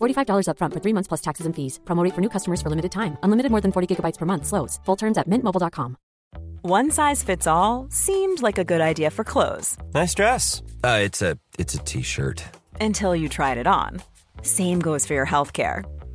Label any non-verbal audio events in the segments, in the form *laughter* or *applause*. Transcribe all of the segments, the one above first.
$45 upfront for three months plus taxes and fees. Promo rate for new customers for limited time. Unlimited more than 40 gigabytes per month. Slows. Full terms at mintmobile.com. One size fits all seemed like a good idea for clothes Nice dress. Uh, it's a it's a t-shirt. until you tried it on. Same goes for your healthcare.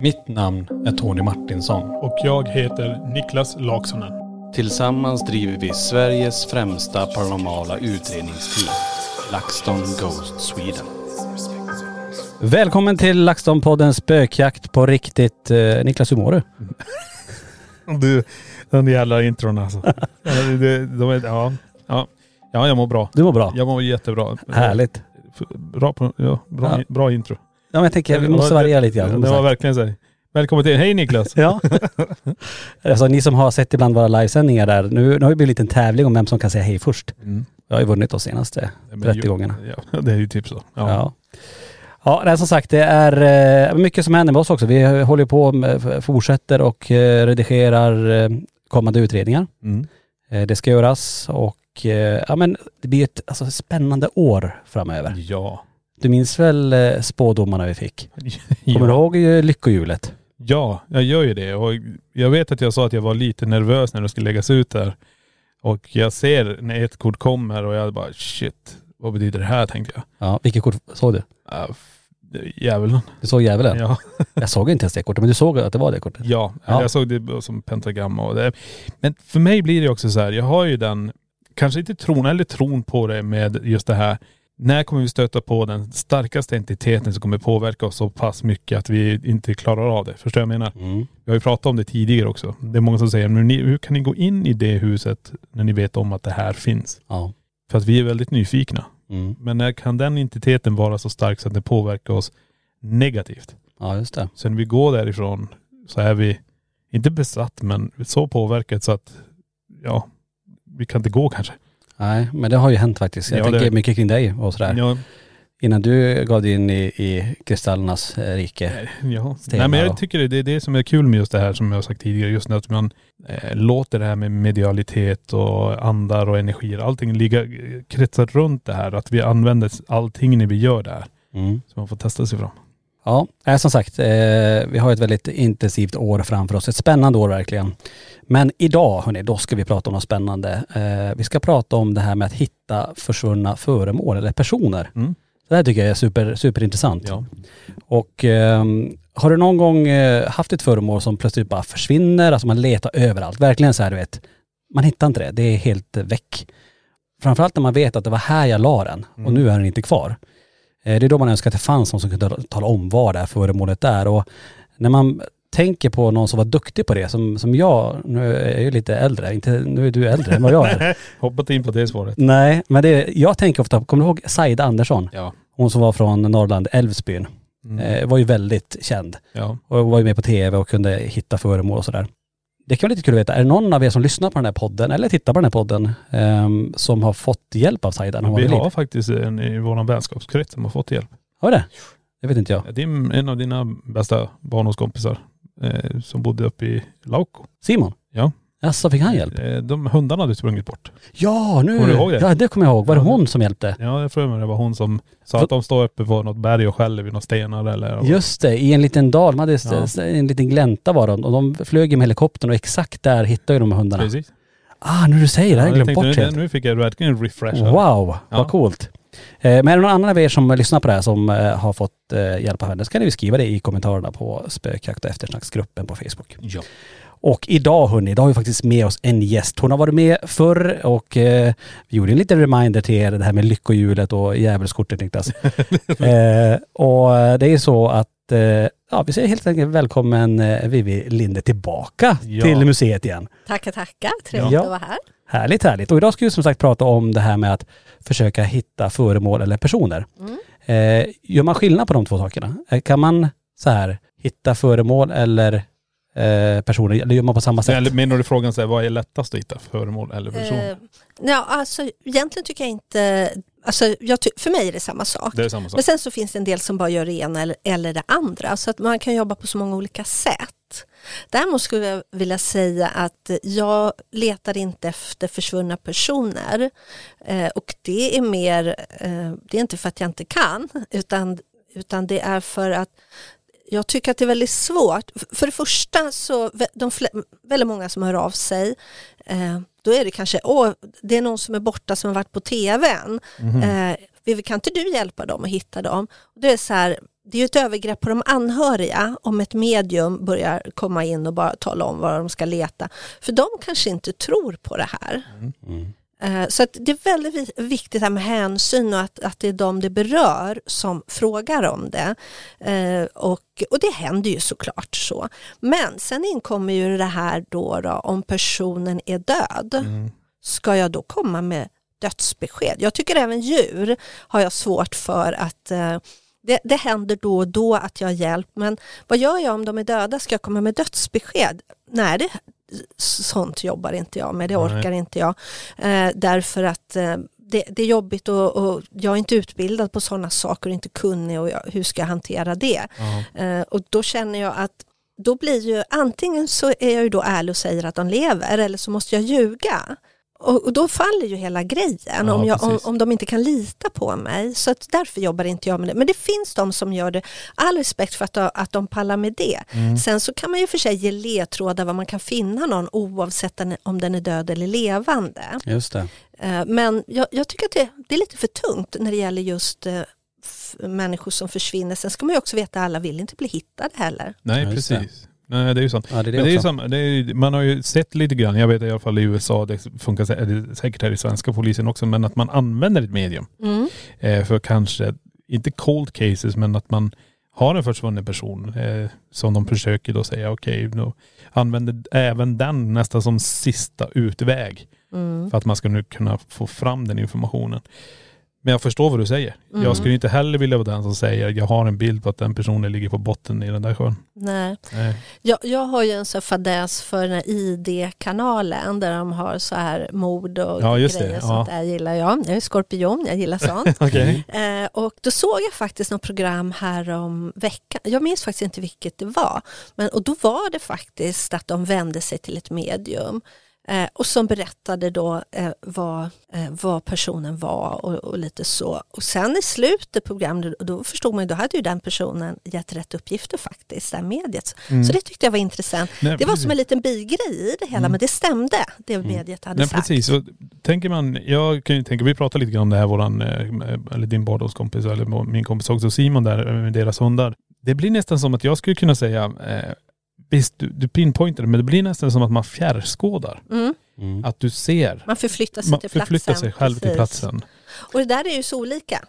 Mitt namn är Tony Martinsson. Och jag heter Niklas Laksonen. Tillsammans driver vi Sveriges främsta paranormala utredningsteam. LaxTon Ghost Sweden. Välkommen till LaxTon-podden Spökjakt på riktigt. Eh, Niklas, hur mår du? *laughs* Du, den jävla intron alltså. *laughs* Ja, det- de är, ja, ja, ja, jag mår bra. Du mår bra? Jag mår jättebra. Härligt. Bra, på, ja, bra, Ja. bra intro. Ja men jag tänker, vi måste variera lite grann. Det var verkligen så. här. Välkommen till, hej Niklas. Ja. *laughs* alltså ni som har sett ibland våra livesändningar där, nu, nu har det blivit en tävling om vem som kan säga hej först. Mm. Jag har ju vunnit de senaste Men 30 ju- gångerna. Ja, *laughs* det är ju typ så. Ja. Ja. Ja, nej, som sagt det är eh, mycket som händer med oss också. Vi håller på med, fortsätter och eh, redigerar eh, kommande utredningar. Mm. Det ska göras och ja men det blir ett alltså, spännande år framöver. Ja. Du minns väl eh, spådomarna vi fick? *laughs* Kommer du ihåg eh, lyckohjulet? Ja, jag gör ju det. Och jag vet att jag sa att jag var lite nervös när det skulle läggas ut där. Och jag ser när ett kort kommer och jag bara shit, vad betyder det här tänkte jag. Ja, vilket kort såg du? F- Djävulen. Du såg djävulen? Ja. *laughs* Jag såg inte ens det kortet, men du såg att det var det kortet? Ja, Ja. jag såg det som pentagram och det. Men för mig blir det också så här, jag har ju den, kanske inte tron, eller tron på det med just det här. När kommer vi stöta på den starkaste entiteten som kommer påverka oss så pass mycket att vi inte klarar av det? Förstår du vad jag menar? Mm. Vi har ju pratat om det tidigare också. Det är många som säger, men ni, hur kan ni gå in i det huset när ni vet om att det här finns? Ja. För att vi är väldigt nyfikna. Mm. Men när kan den entiteten vara så stark så att den påverkar oss negativt? Ja, just det. Sen vi går därifrån så är vi, inte besatt men så påverkat så att, ja, vi kan inte gå kanske. Nej, men det har ju hänt faktiskt. Jag Ja, tänker det- mycket kring dig och sådär. Ja, Innan du gav dig in i, i kristallernas eh, rike. ja. Nej men jag tycker det, det är det som är kul med just det här som jag har sagt tidigare. Just att man eh, låter det här med medialitet och andar och energier, allting ligga, kretsar runt det här. Att vi använder allting när vi gör det här. Mm. Så man får testa sig fram. Ja, eh, som sagt, eh, vi har ett väldigt intensivt år framför oss. Ett spännande år verkligen. Men idag, hörni, då ska vi prata om något spännande. Eh, vi ska prata om det här med att hitta försvunna föremål eller personer. Mm. Det här tycker jag är super, superintressant. Ja. Och ehm, har du någon gång haft ett föremål som plötsligt bara försvinner, alltså man letar överallt, verkligen så här du vet, man hittar inte det, det är helt väck. Framförallt när man vet att det var här jag la den och nu är den inte kvar. Eh, det är då man önskar att det fanns någon som kunde tala om var det här föremålet är och när man tänker på någon som var duktig på det, som, som jag, nu är jag ju lite äldre, inte, nu är du äldre än vad jag är. *laughs* Hoppat in på det svaret. Nej, men det, jag tänker ofta, kommer du ihåg Saida Andersson? Ja. Hon som var från Norrland, Älvsbyn. Eh, var ju väldigt känd. Ja. Och var ju med på tv och kunde hitta föremål och sådär. Det kan vara lite kul att veta, är det någon av er som lyssnar på den här podden eller tittar på den här podden ehm, som har fått hjälp av Saida Vi har liv? faktiskt en i vår vänskapskrets som har fått hjälp. Har vi det? Det vet inte jag. Ja, Det är en av dina bästa barndomskompisar eh, som bodde uppe i Lauko. Simon? Ja. Alltså fick han hjälp? Eh, De hundarna hade sprungit bort. Ja, nu... Kommer du ihåg det? Ja, det kommer jag ihåg. Var det hon som hjälpte? Ja, jag tror det var hon som sa att de står uppe på något berg och skäller vid några stenar eller... Just det, i en liten dal. De hade Ja. en liten glänta var de och de flög med helikoptern och exakt där hittade ju de hundarna. Precis. Ah, nu du säger det, jag Ja, glömt bort nu, helt. nu fick jag verkligen en refresh. Wow, Ja. vad coolt. Eh, Men är det någon annan av er som lyssnar på det här som eh, har fått hjälp av henne så kan ni skriva det i kommentarerna på spökjakt och eftersnacksgruppen på Facebook. Ja. Och idag hörni, idag har vi faktiskt med oss en gäst. Hon har varit med förr och eh, vi gjorde en liten reminder till er det här med lyckohjulet och djävulskortet Niklas. *laughs* eh, och det är så att eh, ja, vi säger helt enkelt välkommen eh, Vivi Linde tillbaka Ja. till museet igen. Tackar, tackar. Trevligt Ja. att vara här. Härligt, härligt. Och idag ska vi som sagt prata om det här med att försöka hitta föremål eller personer. Mm. Eh, gör man skillnad på de två sakerna? Eh, kan man så här hitta föremål eller eh, personer, eller gör man på samma sätt? Eller menar du frågan så här, vad är lättast att hitta? Föremål eller person? Eh, ja, alltså, egentligen tycker jag inte... Alltså, jag ty- för mig är det samma sak. det är samma sak. Men sen så finns det en del som bara gör det ena eller, eller det andra. Så att man kan jobba på så många olika sätt. Däremot skulle jag vilja säga att jag letar inte efter försvunna personer. Eh, och det är mer, eh, det är inte för att jag inte kan, utan, utan det är för att jag tycker att det är väldigt svårt. För det första så, de väldigt många som hör av sig, eh, då är det kanske, åh, det är någon som är borta som har varit på tvn. Eh, Vivi, kan inte du hjälpa dem att hitta dem? Det är så här, det är ett övergrepp på de anhöriga om ett medium börjar komma in och bara tala om var de ska leta. För de kanske inte tror på det här. Mm. Eh, Så det är väldigt vi- viktigt här med hänsyn och att, att det är de det berör som frågar om det. Eh, Och, och det händer ju såklart så. Men sen inkommer ju det här då, då om personen är död. Mm. Ska jag då komma med dödsbesked? Jag tycker även djur har jag svårt för att eh, det, det händer då och då att jag har hjälp men vad gör jag om de är döda? Ska jag komma med dödsbesked? Nej, det, sånt jobbar inte jag med, det Nej. orkar inte jag. Eh, därför att eh, det, det är jobbigt och, och jag är inte utbildad på sådana saker och inte kunnig och jag, hur ska jag hantera det? Eh, och då känner jag att då blir ju antingen så är jag ju då ärlig och säger att de lever eller så måste jag ljuga. Och, och då faller ju hela grejen Ja, om, jag, om, om de inte kan lita på mig. Så att därför jobbar inte jag med det. Men det finns de som gör det. All respekt för att, de- att de pallar med det. Mm. Sen så kan man ju för sig ge ledtrådar var man kan finna någon oavsett om den är död eller levande. Just det. Eh, Men jag, jag tycker att det, det är lite för tungt när det gäller just eh, människor som försvinner. Sen ska man ju också veta att alla vill inte bli hittade heller. Nej, precis. Nej, det är ju sånt. Ja, det är det Men det är samma, det är, man har ju sett lite grann, jag vet i alla fall i USA, det funkar sä- det är säkert här i svenska polisen också, men att man använder ett medium Mm. eh, för kanske, inte cold cases, men att man har en försvunnen person eh, som de försöker då säga okej, då använder även den nästan som sista utväg Mm. för att man ska nu kunna få fram den informationen. Men jag förstår vad du säger. Mm. Jag skulle inte heller vilja vara den som säger jag har en bild på att den personen ligger på botten i den där sjön. Nej. Nej. Jag, jag har ju en sån fadäs för den här ID-kanalen där de har så här mord och Ja, just det. grejer. Ja. Sånt där gillar jag. Jag är skorpion, jag gillar sånt. *laughs* Okej. Eh, och då såg jag faktiskt något program här om veckan. Jag minns faktiskt inte vilket det var. Men, och då var det faktiskt att de vände sig till ett medium. Eh, och som berättade då eh, vad, eh, vad personen var och, och lite så. Och sen i slutet på programmet, då förstod man ju, då hade ju den personen gett rätt uppgifter faktiskt, det här mediet. Så det tyckte jag var intressant. Nej, det var precis. som en liten bigrej i det hela, men det stämde, det mediet hade Nej, sagt. precis. Och tänker man, jag kan ju tänka, vi pratade lite grann om det här, våran, eh, eller din barndomskompis, eller min kompis också, Simon där, eh, med deras hundar. Det blir nästan som att jag skulle kunna säga, visst du, du pinpointade, men det blir nästan som att man fjärrskådar. Mm. Mm. Att du ser, Man förflyttar sig man till platsen. förflyttar sig själv till precis. platsen. Och det där är ju så olika.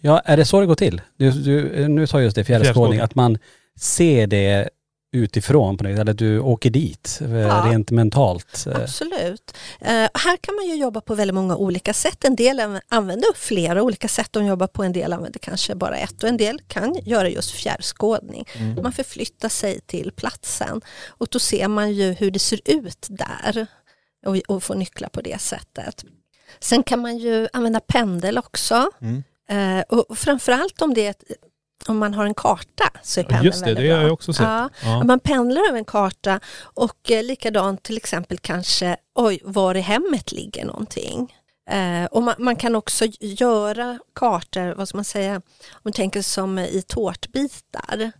Ja, är det så det går till? Du, du, nu sa jag just det, fjärrskådning, Fjärrskådning. att man ser det utifrån på något eller du åker dit eh, Ja. rent mentalt. Eh, Absolut. Eh, här kan man ju jobba på väldigt många olika sätt. En del anv- använder flera olika sätt de jobbar på. En del använder kanske bara ett och en del kan göra just fjärrskådning. Mm. Man förflyttar sig till platsen och då ser man ju hur det ser ut där och, och får nycklar på det sättet. Sen kan man ju använda pendel också. Mm. Eh, och och framförallt om det är ett om man har en karta så är pendeln just det, väldigt det har bra. jag också sett. Ja. Ja. Man pendlar över en karta och eh, likadant till exempel kanske, oj, var i hemmet ligger någonting. Eh, och man, man kan också göra kartor, vad ska man säga, om man tänker som i tårtbitar,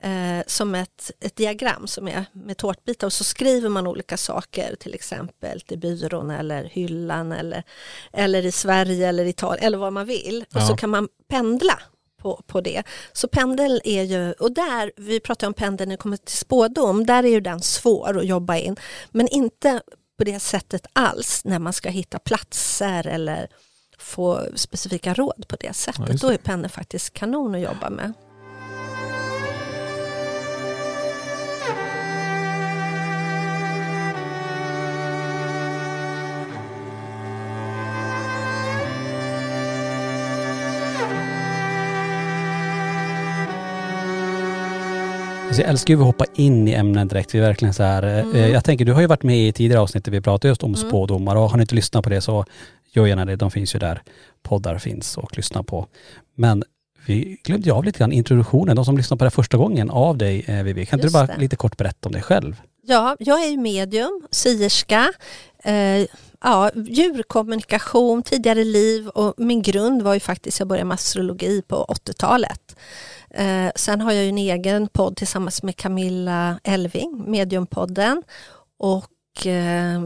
eh, som ett, ett diagram som är med tårtbitar och så skriver man olika saker, till exempel till byrån eller hyllan eller, eller i Sverige eller Italien eller vad man vill. Och Ja. så kan man pendla på, på det. Så pendel är ju, och där, vi pratar om pendel när det kommer till spådom, där är ju den svår att jobba in. Men inte på det sättet alls när man ska hitta platser eller få specifika råd på det sättet. Då det. är pendeln faktiskt kanon att jobba med. Alltså jag älskar ju att hoppa in i ämnen direkt. Vi är verkligen så här, eh, Mm. jag tänker du har ju varit med i tidigare avsnitt där vi pratade just om spådomar och har ni inte lyssnat på det så gör gärna det. De finns ju där poddar finns och lyssna på. Men vi glömde ju av lite grann introduktionen, de som lyssnar på det här första gången av dig eh, Vivi. Kan inte du bara det. lite kort berätta om dig själv? Ja, jag är ju medium, sierska, eh, ja, djurkommunikation, tidigare liv och min grund var ju faktiskt, jag började med astrologi på 80-talet. Eh, sen har jag ju en egen podd tillsammans med Camilla Elving, Mediumpodden. Och eh,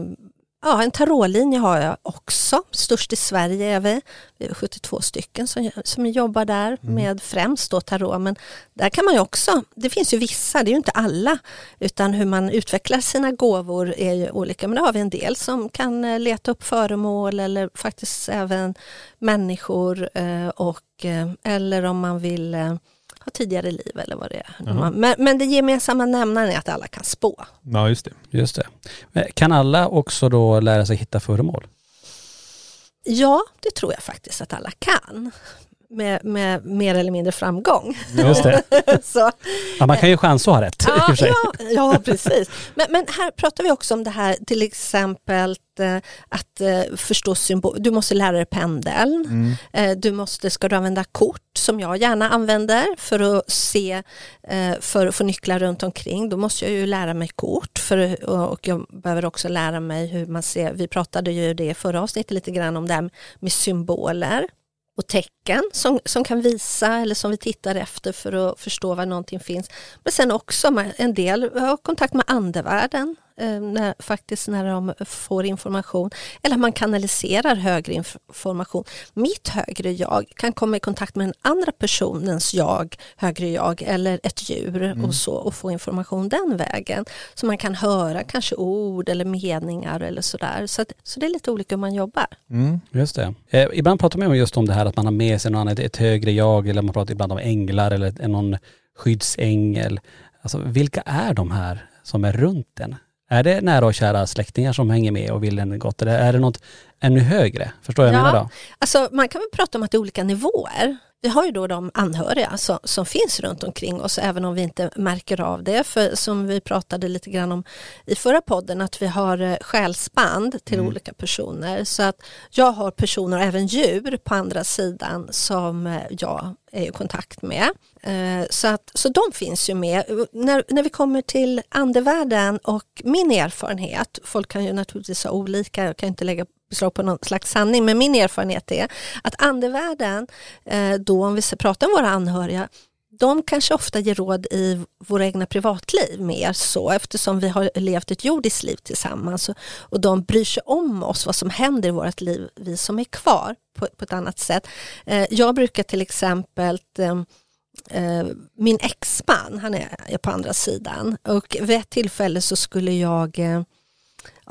ja, en tarotlinje har jag också, störst i Sverige är vi. Vi är 72 stycken som, som jobbar där med främst då tarot. Men där kan man ju också, det finns ju vissa, det är ju inte alla, utan hur man utvecklar sina gåvor är ju olika. Men då har vi en del som kan eh, leta upp föremål eller faktiskt även människor eh, och eh, eller om man vill tidigare liv eller vad det är. Jaha. Men, men det gemensamma nämnaren är att alla kan spå. Ja, just det. Just det. Men Kan alla också då lära sig hitta föremål? Ja, det tror jag faktiskt att alla kan. Med, med mer eller mindre framgång. Just det. *laughs* Så, Ja, man kan ju chansa att ha rätt ja, ja, ja, precis. Men, men här pratar vi också om det här till exempel eh, att eh, förstå symbol. Du måste lära dig pendeln. Mm. Eh, Du måste, ska du använda kort som jag gärna använder för att se, för att få nycklar runt omkring. Då måste jag ju lära mig kort för, och jag behöver också lära mig hur man ser, vi pratade ju det i förra avsnittet lite grann om det här med symboler och tecken som, som kan visa eller som vi tittar efter för att förstå var någonting finns. Men sen också en del har kontakt med andevärlden, när, faktiskt när de får information. Eller man kanaliserar högre information. Mitt högre jag kan komma i kontakt med den andra personens jag, högre jag eller ett djur och så och få information den vägen. Så man kan höra kanske ord eller meningar eller sådär. Så, att, så det är lite olika hur man jobbar. Mm. Just det. Eh, ibland pratar man ju just om det här att man har med sig någon annat, ett högre jag eller man pratar ibland om änglar eller någon skyddsängel. Alltså vilka är de här som är runt en? Är det nära och kära släktingar som hänger med och vill en gott eller är det något ännu högre? Förstår jag vad jag Ja. menar då? Alltså, man kan väl prata om att det är olika nivåer. Vi har ju då de anhöriga som, som finns runt omkring oss även om vi inte märker av det. För som vi pratade lite grann om i förra podden att vi har eh, själsband till olika personer. Så att jag har personer, och även djur på andra sidan som eh, jag är i kontakt med. Eh, Så, att, så de finns ju med. När, när vi kommer till andevärlden och min erfarenhet, folk kan ju naturligtvis ha olika, jag kan inte lägga beslag på någon slags sanning, men min erfarenhet är att andevärlden, eh, då om vi pratar om våra anhöriga, de kanske ofta ger råd i våra egna privatliv mer så eftersom vi har levt ett jordiskt liv tillsammans och, de bryr sig om oss, vad som händer i vårt liv, vi som är kvar på, på ett annat sätt. Eh, jag brukar till exempel eh, min exman, han är, på andra sidan och vid ett tillfälle så skulle jag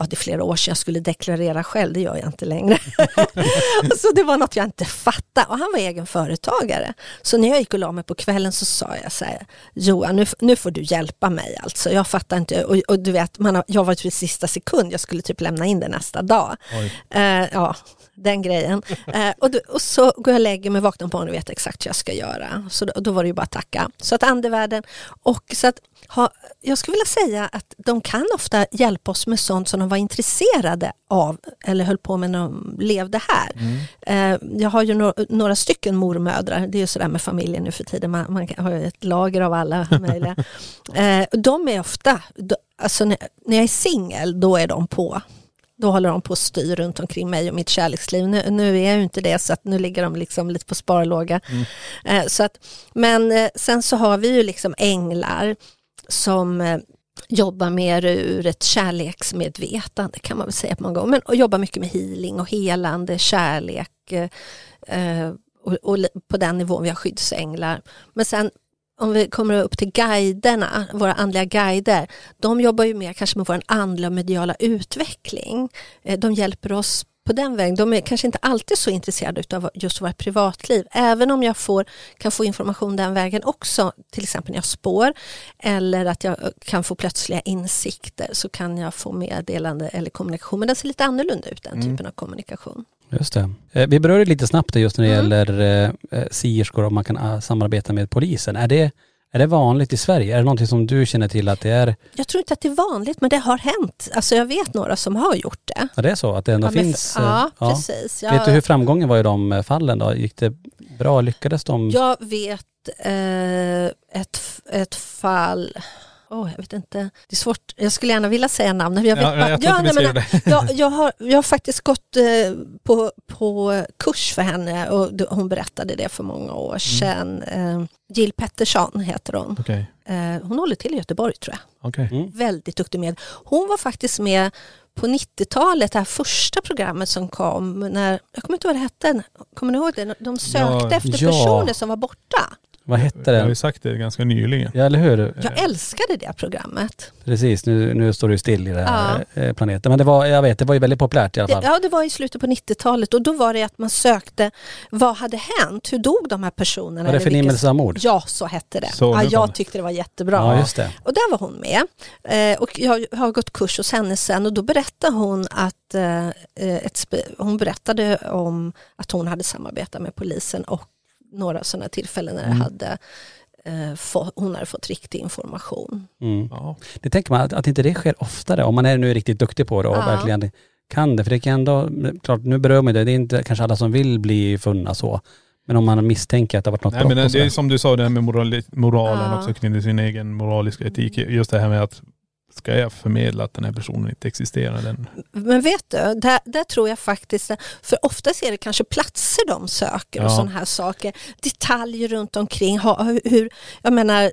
Ja, det är flera år sedan jag skulle deklarera själv, det gör jag inte längre. *laughs* så det var något jag inte fattade och han var egen företagare. Så när jag gick och la mig på kvällen så sa jag så här, Johan nu, nu får du hjälpa mig alltså. Jag fattar inte, och, och du vet, man har, jag var till sista sekund, jag skulle typ lämna in det nästa dag. Eh, ja, den grejen. *laughs* Eh, och, då, och så går jag och lägger mig, vaknar på morgonen och vet exakt vad jag ska göra. Så då, då var det ju bara att tacka. Så att andevärlden, och så att ha, jag skulle vilja säga att de kan ofta hjälpa oss med sånt som de var intresserade av eller höll på med när de levde här. Eh, jag har ju no några stycken mormödrar, det är ju sådär med familjen nu för tiden, man, man har ju ett lager av alla *laughs* möjliga. Eh, de är ofta, alltså när, när jag är singel, då är de på. Då håller de på att styr runt omkring mig och mitt kärleksliv. Nu, nu är jag ju inte det så att nu ligger de liksom lite på sparlåga. Eh, så att, men eh, sen så har vi ju liksom änglar som eh, jobbar mer ur ett kärleksmedvetande kan man väl säga på många gånger. Men, och jobbar mycket med healing och helande, kärlek eh, och, och på den nivån vi har skyddsänglar. Men sen om vi kommer upp till guiderna, våra andliga guider, de jobbar ju mer kanske med vår andliga och mediala utveckling. Eh, De hjälper oss på den vägen. De är kanske inte alltid så intresserade av just vårt privatliv, även om jag får, kan få information den vägen också, till exempel när jag spår, eller att jag kan få plötsliga insikter, så kan jag få meddelande eller kommunikation, men den ser lite annorlunda ut, den typen av kommunikation. Just det. Eh, Vi berörde lite snabbt det just när det Mm. gäller eh, eh, sierskor och man kan samarbeta med polisen. Är det, är det vanligt i Sverige? Är det någonting som du känner till att det är, Jag tror inte att det är vanligt, men det har hänt. Alltså jag vet några som har gjort det. ja, det är så att det ändå Ja, finns? eh, ja, precis. Jag, Vet du hur framgången var i de fallen då? Gick det bra? Lyckades de? Jag vet eh, ett, ett fall, oh, jag vet inte, det är svårt, jag skulle gärna vilja säga namnet. Jag, vet Ja, bara- jag tänkte nej, beskriva men, det. jag, *laughs* jag, har, jag har faktiskt gått eh, på, på kurs för henne och hon berättade det för många år sedan. Eh, Jill Pettersson heter hon. Okej, Eh, hon håller till i Göteborg tror jag. okej. Mm. Väldigt duktig med. Hon var faktiskt med på 90-talet, det här första programmet som kom. När, jag kommer inte ihåg vad det hette. Kommer ni ihåg det? De sökte Ja. efter Ja. personer som var borta. Vad hette Jag har ju den? sagt det ganska nyligen. Ja eller hur? Jag älskade det programmet. Precis, nu, nu står du still i den här eh, planeten. Men det var, jag vet, det var ju väldigt populärt i alla fall. ja, det var i slutet på 90-talet och då var det att man sökte vad hade hänt? Hur dog de här personerna? Var det förnimmelse av mord? Ja, så hette det. Så, ja, jag tyckte det var jättebra. Ja, just det. Och där var hon med. Eh, och jag har gått kurs hos henne sen och då berättade hon att eh, ett, hon berättade om att hon hade samarbetat med polisen och några sådana tillfällen när det Mm. hade, eh, få, hon hade fått riktig information. Mm. Ja. Det tänker man att, att inte det sker oftare om man är nu riktigt duktig på det och Ja. verkligen kan det. För det kan ändå, klart nu berör man det, det är inte kanske alla som vill bli funna så. Men om man misstänker att det har varit något Nej, brott men det, är som du sa, det här med morali- moralen Ja. också kring sin egen moraliska etik. Just det här med att ska jag förmedla att den här personen inte existerar? Den, Men vet du, där, där tror jag faktiskt, för oftast är det kanske platser de söker och Ja. sådana här saker. Detaljer runt omkring, hur- jag menar,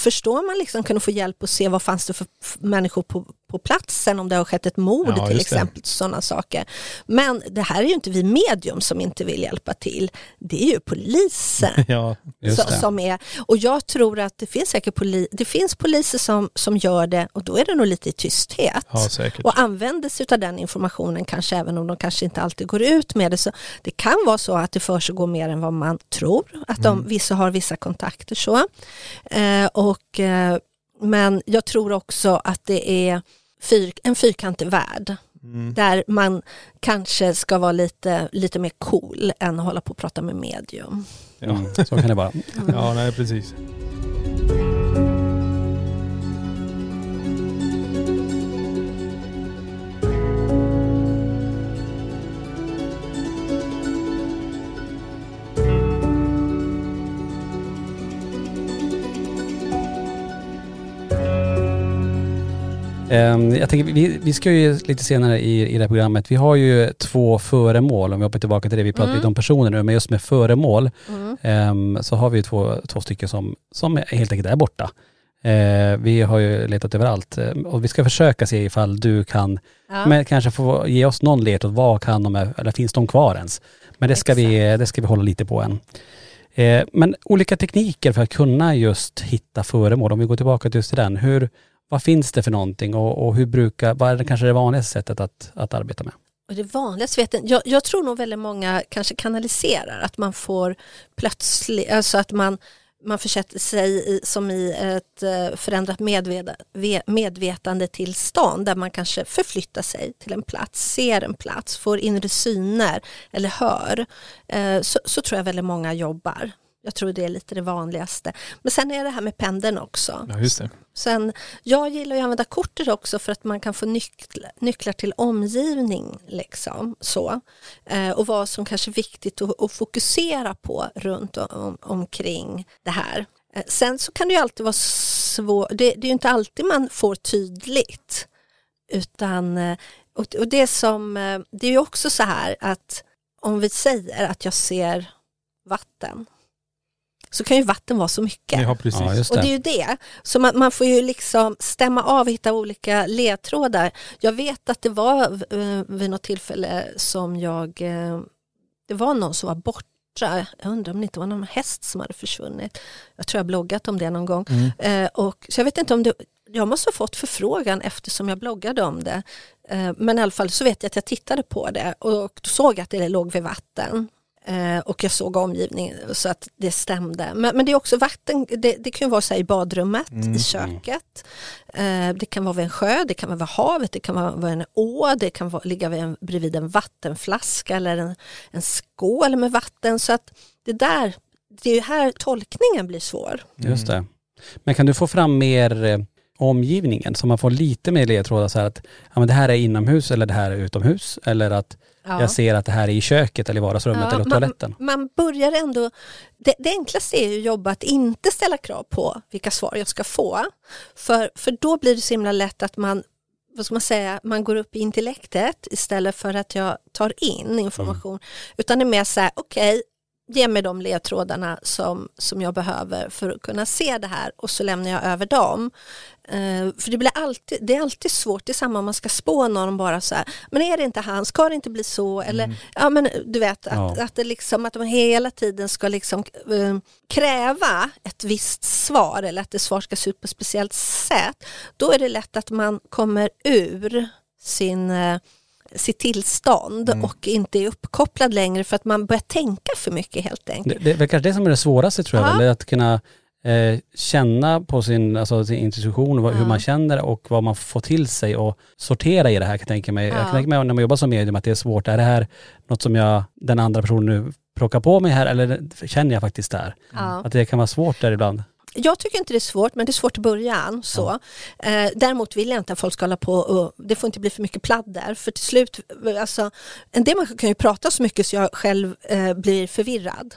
förstår man liksom kunna få hjälp att se vad fanns det för människor på, på platsen om det har skett ett mord Ja, till exempel. Sådana saker. Men det här är ju inte vi medium som inte vill hjälpa till. Det är ju polisen. *laughs* ja, Så, som är, och jag tror att det finns säkert poli, det finns poliser som, som gör det och då är det nog lite i tysthet. ja, och använder sig av den informationen kanske även om de kanske inte alltid går ut med det. Så det kan vara så att det försiggår mer än vad man tror. Att de, Mm. vissa har vissa kontakter så. Eh, och, eh, men jag tror också att det är fyr, en fyrkantig värld. Mm. Där man kanske ska vara lite, lite mer cool än att hålla på och prata med medium. Ja. Mm, så kan det vara. ja, nej precis. Jag tänker, vi, vi ska ju lite senare i, i det här programmet, vi har ju två föremål, om vi hoppar tillbaka till det, vi pratar Mm. lite om personer nu, men just med föremål Mm. ehm, så har vi två, två stycken som, som helt enkelt är borta. Eh, vi har ju letat överallt och vi ska försöka se ifall du kan, Ja. men kanske få ge oss någon ledtråd, vad kan de, eller finns de kvar ens? Men det ska, vi, det ska vi hålla lite på än. Men olika tekniker för att kunna just hitta föremål, om vi går tillbaka till just till den, hur, vad finns det för någonting och, och hur brukar, vad är det kanske det vanligaste sättet att, att arbeta med? Och det vanligaste vet jag, jag, jag tror nog väldigt många kanske kanaliserar, att man får plötsligt, alltså att man, man försätter sig i, som i ett eh, förändrat medveda, medvetande tillstånd där man kanske förflyttar sig till en plats, ser en plats, får inre syner eller hör. Eh, så, så tror jag väldigt många jobbar. Jag tror det är lite det vanligaste. Men sen är det här med pendeln också. Ja, just det. Sen, jag gillar att använda kortet också för att man kan få nycklar, nycklar till omgivning. Liksom, så. Eh, och vad som kanske är viktigt att, att fokusera på runt om, omkring det här. Eh, sen så kan det ju alltid vara svårt, det, det är ju inte alltid man får tydligt. Utan, eh, och, och det som, eh, det är ju också så här att om vi säger att jag ser vatten så kan ju vatten vara så mycket. Ja, precis. Ja, just Och det är det. ju det. Så man, man får ju liksom stämma av och hitta olika ledtrådar. Jag vet att det var eh, vid något tillfälle som jag, eh, det var någon som var borta. Jag undrar om det inte var någon häst som hade försvunnit. Jag tror jag bloggat om det någon gång. Eh, och, så jag vet inte om det, jag måste ha fått förfrågan eftersom jag bloggade om det. Eh, men i alla fall så vet jag att jag tittade på det och såg att det låg vid vatten. Eh, och jag såg omgivningen så att det stämde. Men, men det är också vatten, det, det kan ju vara så här i badrummet, i köket. Eh, det kan vara vid en sjö, det kan vara vid havet, det kan vara vid en å, det kan vara, ligga vid en, bredvid en vattenflaska eller en, en skål med vatten. Så att det där, det är ju här tolkningen blir svår. Just det. Men kan du få fram mer eh, omgivningen så man får lite mer ledtrådar så här att ja, men det här är inomhus eller det här är utomhus eller att Ja. jag ser att det här är i köket eller i vardagsrummet Ja, eller på toaletten. Man, man börjar ändå, det, det enklaste är ju att jobba att inte ställa krav på vilka svar jag ska få. För, för då blir det så himla lätt att man, vad ska man säga, man går upp i intellektet istället för att jag tar in information. Utan det är mer så här, okej, ge mig de ledtrådarna som, som jag behöver för att kunna se det här och så lämnar jag över dem. Eh, för det, blir alltid, det är alltid svårt, det är samma om man ska spå någon bara så här, men är det inte han, ska det inte bli så? Eller, ja men du vet, att, Ja. att, det liksom, att man hela tiden ska liksom, eh, kräva ett visst svar eller att det svar ska se ut på ett speciellt sätt. Då är det lätt att man kommer ur sin eh, sitt tillstånd och inte är uppkopplad längre för att man börjar tänka för mycket helt enkelt. Det, det är kanske det som är det svåraste tror jag, Ja. att kunna eh, känna på sin, alltså, sin intuition, vad, hur Ja. man känner och vad man får till sig och sortera i det här kan jag tänka mig. Jag Ja. kan tänka mig när man jobbar som medium att det är svårt. Är det här något som jag, den andra personen nu plockar på mig här eller känner jag faktiskt där? Ja. Att det kan vara svårt där ibland. Jag tycker inte det är svårt, men det är svårt i början. Så. Eh, däremot vill jag inte att folk ska hålla på och det får inte bli för mycket pladder. För till slut, alltså, en del människor kan ju prata så mycket så jag själv eh, blir förvirrad.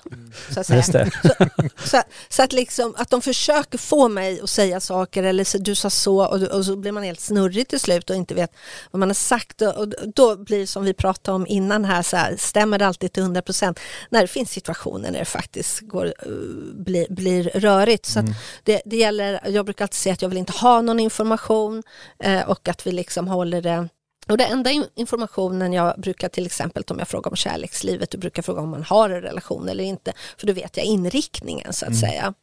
Så att, säga. Just det. Så, så, så att, liksom, att de försöker få mig att säga saker eller så, du sa så och, och så blir man helt snurrig till slut och inte vet vad man har sagt. Och, och då blir det som vi pratade om innan här, så här stämmer det alltid till 100 procent? När det finns situationer när det faktiskt går, uh, blir, blir rörigt. Så att det, det gäller, jag brukar alltid säga att jag vill inte ha någon information eh, och att vi liksom håller det och det enda in- informationen jag brukar till exempel om jag frågar om kärlekslivet, du brukar fråga om man har en relation eller inte, för då vet jag inriktningen så att säga.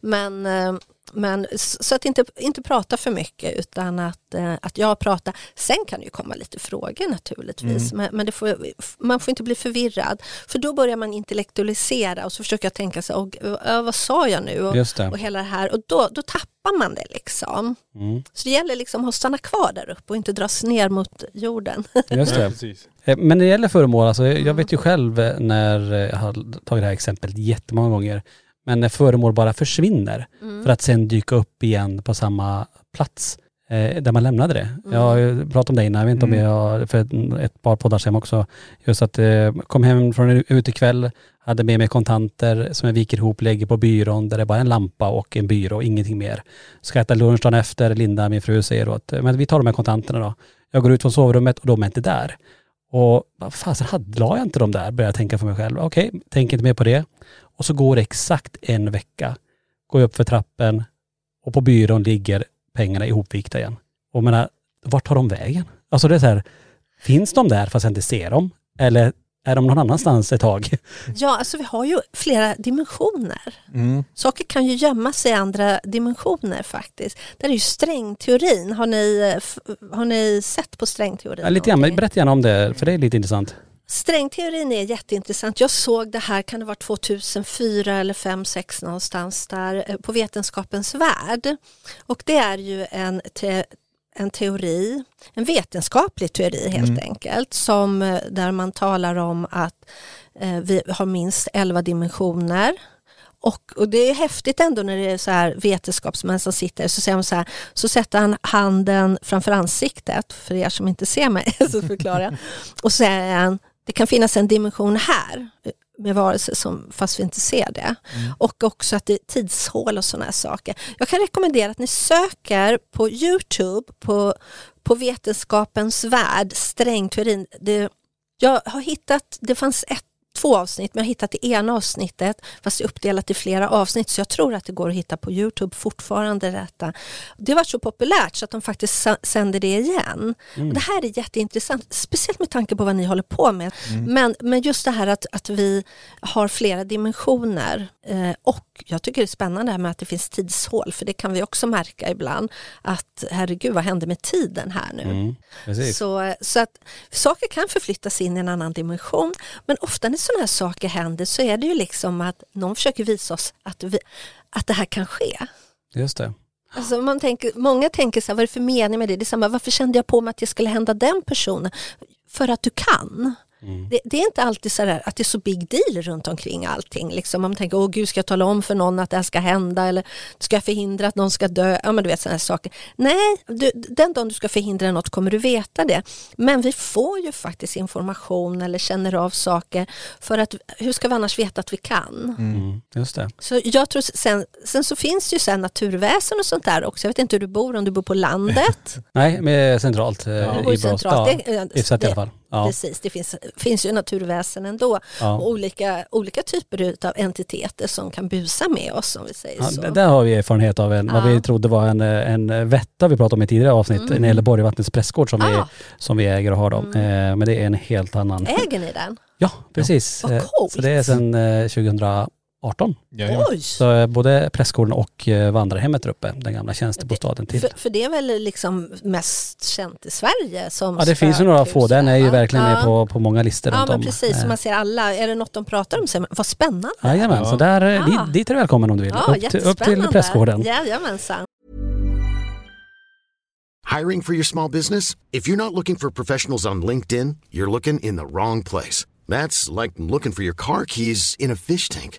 Men, eh, men så att inte, inte prata för mycket utan att, eh, att jag pratar. Sen kan det ju komma lite frågor naturligtvis, men, men det får, man får inte bli förvirrad, för då börjar man intellektualisera och så försöker jag tänka så, och, vad sa jag nu? Och, och hela det här, och då, då tappar man det liksom. Mm. Så det gäller liksom att stanna kvar där uppe och inte dras ner mot jorden. Just det. *laughs* precis. Eh, Men när det gäller föremål, alltså, jag vet ju själv eh, när jag har tagit det här exemplet jättemånga gånger, men när föremål bara försvinner för att sen dyka upp igen på samma plats eh, där man lämnade det. Jag har ju pratat om det innan, jag vet inte om jag, för ett, ett par poddar sedan också, just att eh, kom hem från en utekväll, hade med mig kontanter som jag viker ihop, lägger på byrån där det bara är en lampa och en byrå, ingenting mer. Ska äta lunch dagen efter, Linda, min fru, säger då att eh, men vi tar de här kontanterna då. Jag går ut från sovrummet och de är inte där. Och vad fasen, hade- la jag inte dem där? Börjar jag tänka för mig själv. Okej, tänker inte mer på det. Och så går det exakt en vecka. Går jag upp för trappen och på byrån ligger pengarna ihopvikta igen. Och menar, vart tar de vägen? Alltså det är så här, finns de där fast jag inte ser dem? Eller är de någon annanstans ett tag? *laughs* Ja, alltså vi har ju flera dimensioner. Mm. Saker kan ju gömma sig i andra dimensioner faktiskt. Det är ju strängteorin. Har ni, eh, har ni sett på strängteorin? Ja, lite grann, berätta gärna om det, för det är lite intressant. Strängteorin är jätteintressant. Jag såg det här, kan det vara 2004 eller 5 6 någonstans där eh, på Vetenskapens värld. Och det är ju en, te, en teori, en vetenskaplig teori helt enkelt, som, eh, där man talar om att eh, vi har minst 11 dimensioner Och, och det är häftigt ändå när det är så här vetenskapsmän som sitter så säger de så här, så sätter han handen framför ansiktet, för er som inte ser mig *laughs* så förklarar jag. Och så säger han, det kan finnas en dimension här med varelser som, fast vi inte ser det. Mm. Och också att det är tidshål och sådana här saker. Jag kan rekommendera att ni söker på Youtube på, på Vetenskapens värld, strängteorin. Det, jag har hittat, det fanns ett två avsnitt, men jag har hittat det ena avsnittet, fast det är uppdelat i flera avsnitt, så jag tror att det går att hitta på Youtube fortfarande detta. Det var så populärt så att de faktiskt sänder det igen. Och det här är jätteintressant, speciellt med tanke på vad ni håller på med. Men, men just det här att, att vi har flera dimensioner eh, och jag tycker det är spännande här med att det finns tidshål, för det kan vi också märka ibland, att herregud, vad hände med tiden här nu? Mm. Så, så att saker kan förflyttas in i en annan dimension. Men ofta när sådana här saker händer så är det ju liksom att någon försöker visa oss att, vi, att det här kan ske. Just det. Alltså man tänker, många tänker så här, vad är det för mening med det? Det är samma, varför kände jag på mig att det skulle hända den personen? För att du kan. Det, det är inte alltid så där att det är så big deal runt omkring allting. Liksom. Man tänker, åh gud ska jag tala om för någon att det här ska hända eller ska jag förhindra att någon ska dö? Ja men du vet sådana här saker. Nej, du, den dagen du ska förhindra något kommer du veta det. Men vi får ju faktiskt information eller känner av saker för att hur ska vi annars veta att vi kan? Mm, just det. Så jag tror sen, sen så finns det ju sen naturväsen och sånt där också. Jag vet inte hur du bor, om du bor på landet. *laughs* Nej, med centralt eh, Du i Borås. Ja, Det- hyfsat i alla fall. Ja. Precis, det finns, finns ju naturväsen ändå ja. och olika, olika typer av entiteter som kan busa med oss om vi säger ja, så. Där har vi erfarenhet av en, vad vi trodde var en, en vätta vi pratade om i tidigare avsnitt mm. när det gäller Borgvattnets prästgård som, vi, som vi äger och har dem. Mm. Eh, men det är en helt annan. Äger ni den? Ja, precis. Vad coolt. Så det är sedan eh, 2018 18. Oj. Så eh, både prästgården och eh, vandrarhemmet är uppe, den gamla tjänstebostaden till. För, för, det är väl liksom mest känt i Sverige som Ja det finns ju några få, den är ju verkligen ja. med på, på många listor ja, men precis, så man ser alla, är det något de pratar om vad spännande. Jajamän, så där, ja. dit, ah. dit är du välkommen om du vill. Ja, upp, upp till prästgården. Jajamensan. Hiring for your small business? If you're not looking for professionals on LinkedIn, you're looking in the wrong place. That's like looking for your car keys in a fish tank.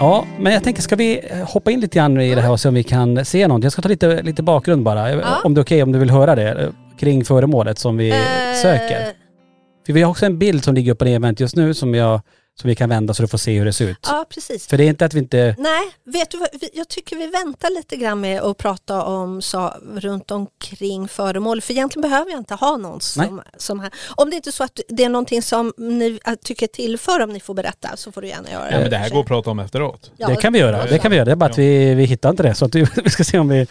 Ja, men jag tänker ska vi hoppa in lite grann i det här och se om vi kan se något. Jag ska ta lite, lite bakgrund bara, Ja. om det är okej om du vill höra det, eh, kring föremålet som vi Eh, söker. För vi har också en bild som ligger uppe på event just nu som, jag, som vi kan vända så du får se hur det ser ut. Ja, precis. För det är inte att vi inte... Nej, vet du vad, jag tycker vi väntar lite grann med att prata om så, runt omkring föremål, för egentligen behöver jag inte ha någon som, som här. Om det inte är så att det är någonting som ni äh, tycker tillför om ni får berätta så får du gärna göra Ja men det här går att prata om efteråt. Ja, det kan vi göra, det kan vi göra. Det är bara att vi, vi hittar inte det. Så att vi *laughs* ska se om vi...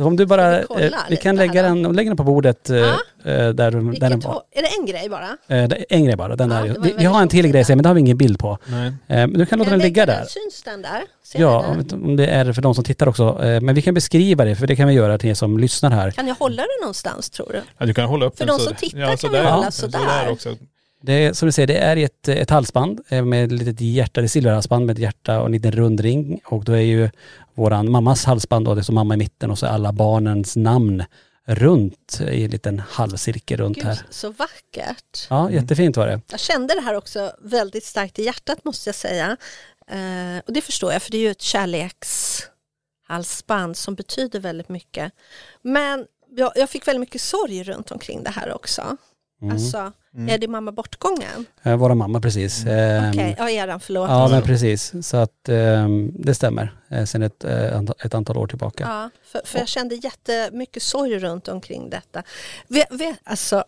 Om du bara... Vi eh, vi kan lägga här den, lägga den på bordet eh, Ja. eh, där, där den var. är det en grej bara? Det är en grej bara, den Ja, där. Vi, vi har en till grej där. men det har vi ingen bild på. Nej. Men du kan låta Kan den ligga där. Syns den där? Ser Ja, om den? det är för de som tittar också. Men vi kan beskriva det, för det kan vi göra till er som lyssnar här. Kan jag hålla den någonstans tror du? Ja, du kan hålla upp För den de så- som tittar ja, kan vi sådär. hålla Ja, sådär. också. Det är, som du säger, det är ett, ett halsband med ett litet hjärta, det är silverhalsband med ett hjärta och en liten rund ring. Och då är ju våran mammas halsband då, det står mamma i mitten och så alla barnens namn runt i en liten halvcirkel runt Gud, här. så vackert. Ja, jättefint var det. Jag kände det här också väldigt starkt i hjärtat måste jag säga. Eh, och det förstår jag för det är ju ett kärlekshalsband som betyder väldigt mycket. Men jag, jag fick väldigt mycket sorg runt omkring det här också. Alltså, är det mamma bortgången? Eh, Våra mamma precis. Ehm, Okej, ja eran, förlåt. Ja men precis. Så att ehm, det stämmer. Eh, Sen ett, eh, ett antal år tillbaka. Ja, för, för jag kände jättemycket sorg runt omkring detta. Ve, ve, alltså,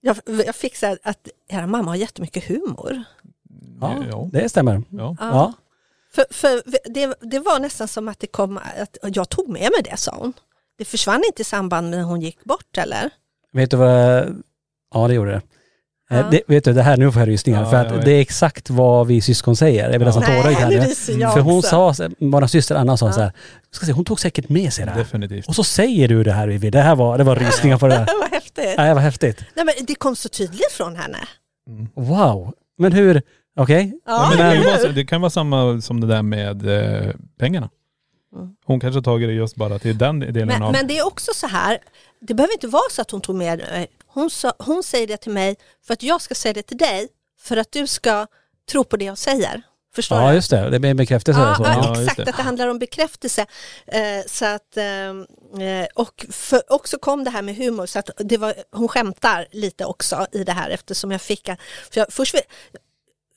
jag, jag fick så här att era mamma har jättemycket humor. Ja, Ja. det stämmer. Ja. Ja. För, för det, det var nästan som att det kom, att jag tog med mig det sa hon. Det försvann inte i samband med när hon gick bort eller? Vet du vad, ja det gjorde det. Eh, Ja. det vet du, det här, nu får jag rysningar. Ja, för att det är exakt vad vi syskon säger. Jag blir nästan tårögd här nu För hon också. sa, vår syster Anna sa så här, ska se, hon tog säkert med sig det här. Definitivt. Och så säger du det här Vivi, det här var, det var rysningar på det här. *laughs* Det var häftigt. Nej, vad häftigt. Nej, men det kom så tydligt från henne. Wow. Men hur, okej? Ja, men det, kan vara, det kan vara samma som det där med eh, pengarna. Mm. Hon kanske har tagit det just bara till den delen Men, av... men det är också så här, det behöver inte vara så att hon tog med mig. Hon, sa, hon säger det till mig för att jag ska säga det till dig, för att du ska tro på det jag säger. Förstår Ja du? just det, det blir en bekräftelse. Ja, så. ja, exakt, det. att det handlar om bekräftelse. Eh, så att, ehm, eh, och för, också kom det här med humor, så att det var, hon skämtar lite också i det här eftersom jag fick, för jag, först,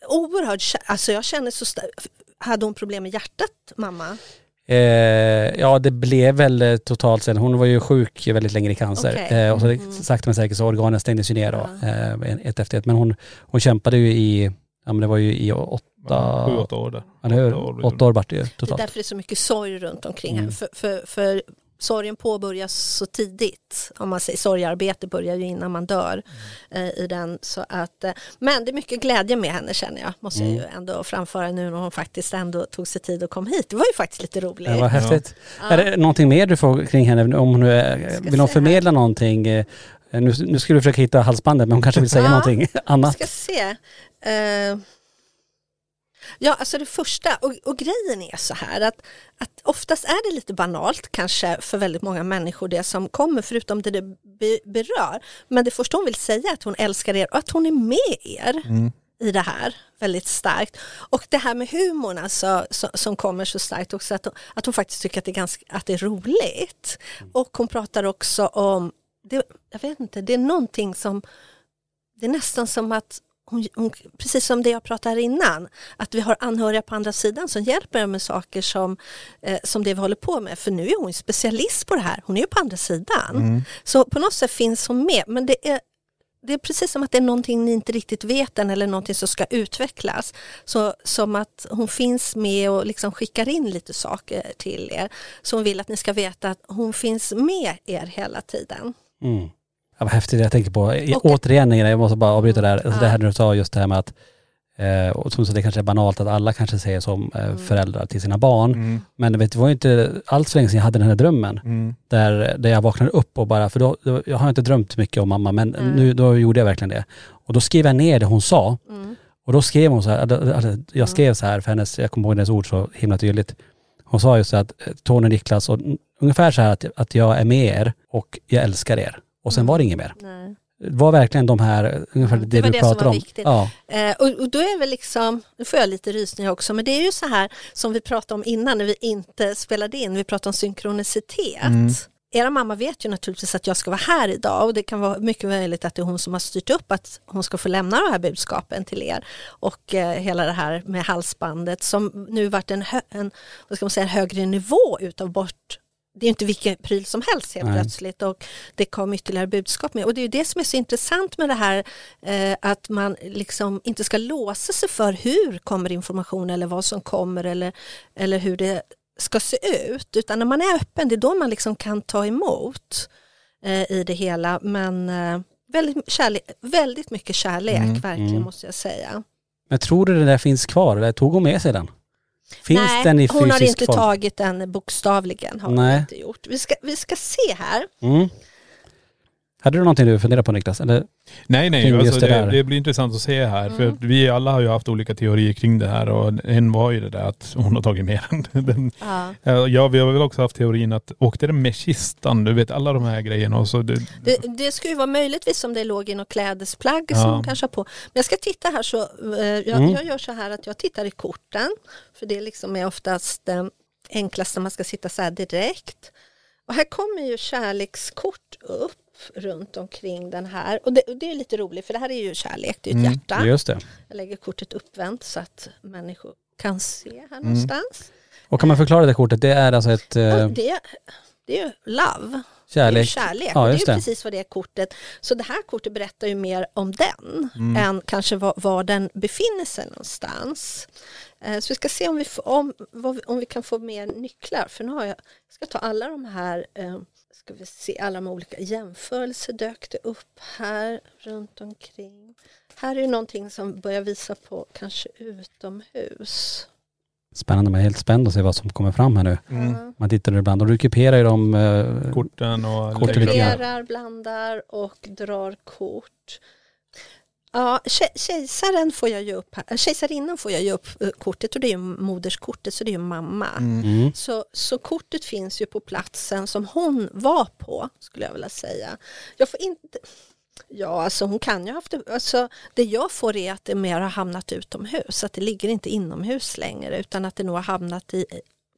oerhört, alltså jag känner så hade hon problem med hjärtat mamma? Eh, ja det blev väl eh, totalt sen, hon var ju sjuk väldigt länge i cancer. Okej. Eh, och så Mm. sakta men säkert så organen stängdes ju ner då, eh, ett efter ett. Men hon, hon kämpade ju i, ja men det var ju i åtta, Ja, Sju, åtta år där. eller hur? Åtta år. Åtta år vart det ju Det är totalt. därför det är så mycket sorg runt omkring Mm. här. För, för, för sorgen påbörjas så tidigt. Om man säger sorgarbete börjar ju innan man dör Mm. eh, i den. Så att, eh, men det är mycket glädje med henne känner jag. Måste Mm. jag ju ändå framföra nu när hon faktiskt ändå tog sig tid och kom hit. Det var ju faktiskt lite roligt. Det var häftigt. Ja. Är det någonting mer du får kring henne? Om hon Ska vill hon förmedla någonting? Eh, Nu, nu skulle du försöka hitta halsbandet men hon kanske vill säga Ja. någonting Vi annat. ska se. Eh, ja, alltså det första, och, och grejen är så här att, att oftast är det lite banalt kanske för väldigt många människor det som kommer förutom det det be, berör. Men det första hon vill säga är att hon älskar er och att hon är med er i det här väldigt starkt. Och det här med humorn alltså, som, som kommer så starkt också, att, hon- att hon faktiskt tycker att det är, ganska, att det är roligt. Och hon pratar också om, det, jag vet inte, det är någonting som, det är nästan som att hon, hon, precis som det jag pratade innan, att vi har anhöriga på andra sidan som hjälper med saker som, eh, som det vi håller på med. För nu är hon specialist på det här, hon är ju på andra sidan. Så på något sätt finns hon med, men det är det är precis som att det är någonting ni inte riktigt vet än eller någonting som ska utvecklas. Så, som att hon finns med och liksom skickar in lite saker till er. Så hon vill att ni ska veta att hon finns med er hela tiden. Mm. Ja, vad häftigt jag tänker på. Och- Återigen, jag måste bara avbryta där. Alltså Ja. Det här du sa just det här med att Eh, och som så det kanske är banalt att alla kanske säger som eh, föräldrar till sina barn. Mm. Men vet, du, det var ju inte alls så länge sedan jag hade den här drömmen. Mm. Där, där jag vaknade upp och bara, för då, då jag har inte drömt mycket om mamma men Mm. nu då gjorde jag verkligen det. Och då skrev jag ner det hon sa. Mm. Och då skrev hon så här, alltså, alltså, jag skrev så här för hennes, jag kommer ihåg hennes ord så himla tydligt. Hon sa just så att eh, Tony och Niklas, och, mm, ungefär så här att, att jag är med er och jag älskar er. Och sen var det inget mer. Nej. Det var verkligen de här, ungefär Mm, det, det som pratar om. viktigt. Ja. Eh, och, och då är väl liksom, nu får jag lite rysningar också, men det är ju så här som vi pratade om innan när vi inte spelade in, vi pratade om synkronicitet. Mm. Era mamma vet ju naturligtvis att jag ska vara här idag och det kan vara mycket möjligt att det är hon som har styrt upp att hon ska få lämna de här budskapen till er och eh, hela det här med halsbandet som nu varit en, hö- en, vad ska man säga, en högre nivå utav bort det är inte vilken pryl som helst helt Nej. plötsligt och det kom ytterligare budskap med och det är ju det som är så intressant med det här eh, att man liksom inte ska låsa sig för hur kommer information eller vad som kommer eller, eller hur det ska se ut utan när man är öppen det är då man liksom kan ta emot eh, i det hela men eh, väldigt, kärlek, väldigt mycket kärlek Mm, verkligen mm. måste jag säga. Men tror du det där finns kvar eller tog hon med sig den? Finns Nej, den i fysisk hon har inte form? tagit den bokstavligen har hon Nej. inte gjort. Vi ska, vi ska se här. Mm. Hade du någonting du funderade på Niklas? Eller? Nej nej, alltså det, det blir intressant att se här. Mm. För att vi alla har ju haft olika teorier kring det här och en var ju det där att hon har tagit med den. *laughs* den Ja. ja, vi har väl också haft teorin att åkte den med kistan? Du vet alla de här grejerna och så det, Det, det skulle ju vara möjligtvis om det låg i något klädesplagg Ja. som hon kanske har på. Men jag ska titta här så, eh, jag, Mm. jag gör så här att jag tittar i korten. För det liksom är oftast eh, enklast när man ska sitta så här direkt. Och här kommer ju kärlekskort upp. Runt omkring den här. Och det, och det är lite roligt för det här är ju kärlek, det är ett hjärta. Just det. Jag lägger kortet uppvänt så att människor kan se här Mm. någonstans. Och kan man förklara det kortet? Det är alltså ett eh, Ja, det, det är ju love. Det är ju kärlek. kärlek. Ja, det är ju det. precis vad det är kortet. Så det här kortet berättar ju mer om den än kanske var, var den befinner sig någonstans. Eh, Så vi ska se om vi, får, om, om vi kan få mer nycklar. För nu har jag, jag ska ta alla de här, eh, ska vi se, alla de olika jämförelser dök det upp här runt omkring. Här är ju någonting som börjar visa på kanske utomhus. Spännande, man är helt spänd att se vad som kommer fram här nu. Mm. Man tittar ibland och du kuperar ju de eh, Korten och... Korten blandar och drar kort. Ja, ke- kejsaren får jag ju upp här. Kejsarinnan får jag ju upp eh, kortet och det är ju moderskortet så det är ju mamma. Mm. Så, så kortet finns ju på platsen som hon var på skulle jag vilja säga. Jag får inte Ja, alltså hon kan ju ha haft det. Alltså, det jag får är att det mer har hamnat utomhus. Att det ligger inte inomhus längre utan att det nog har hamnat i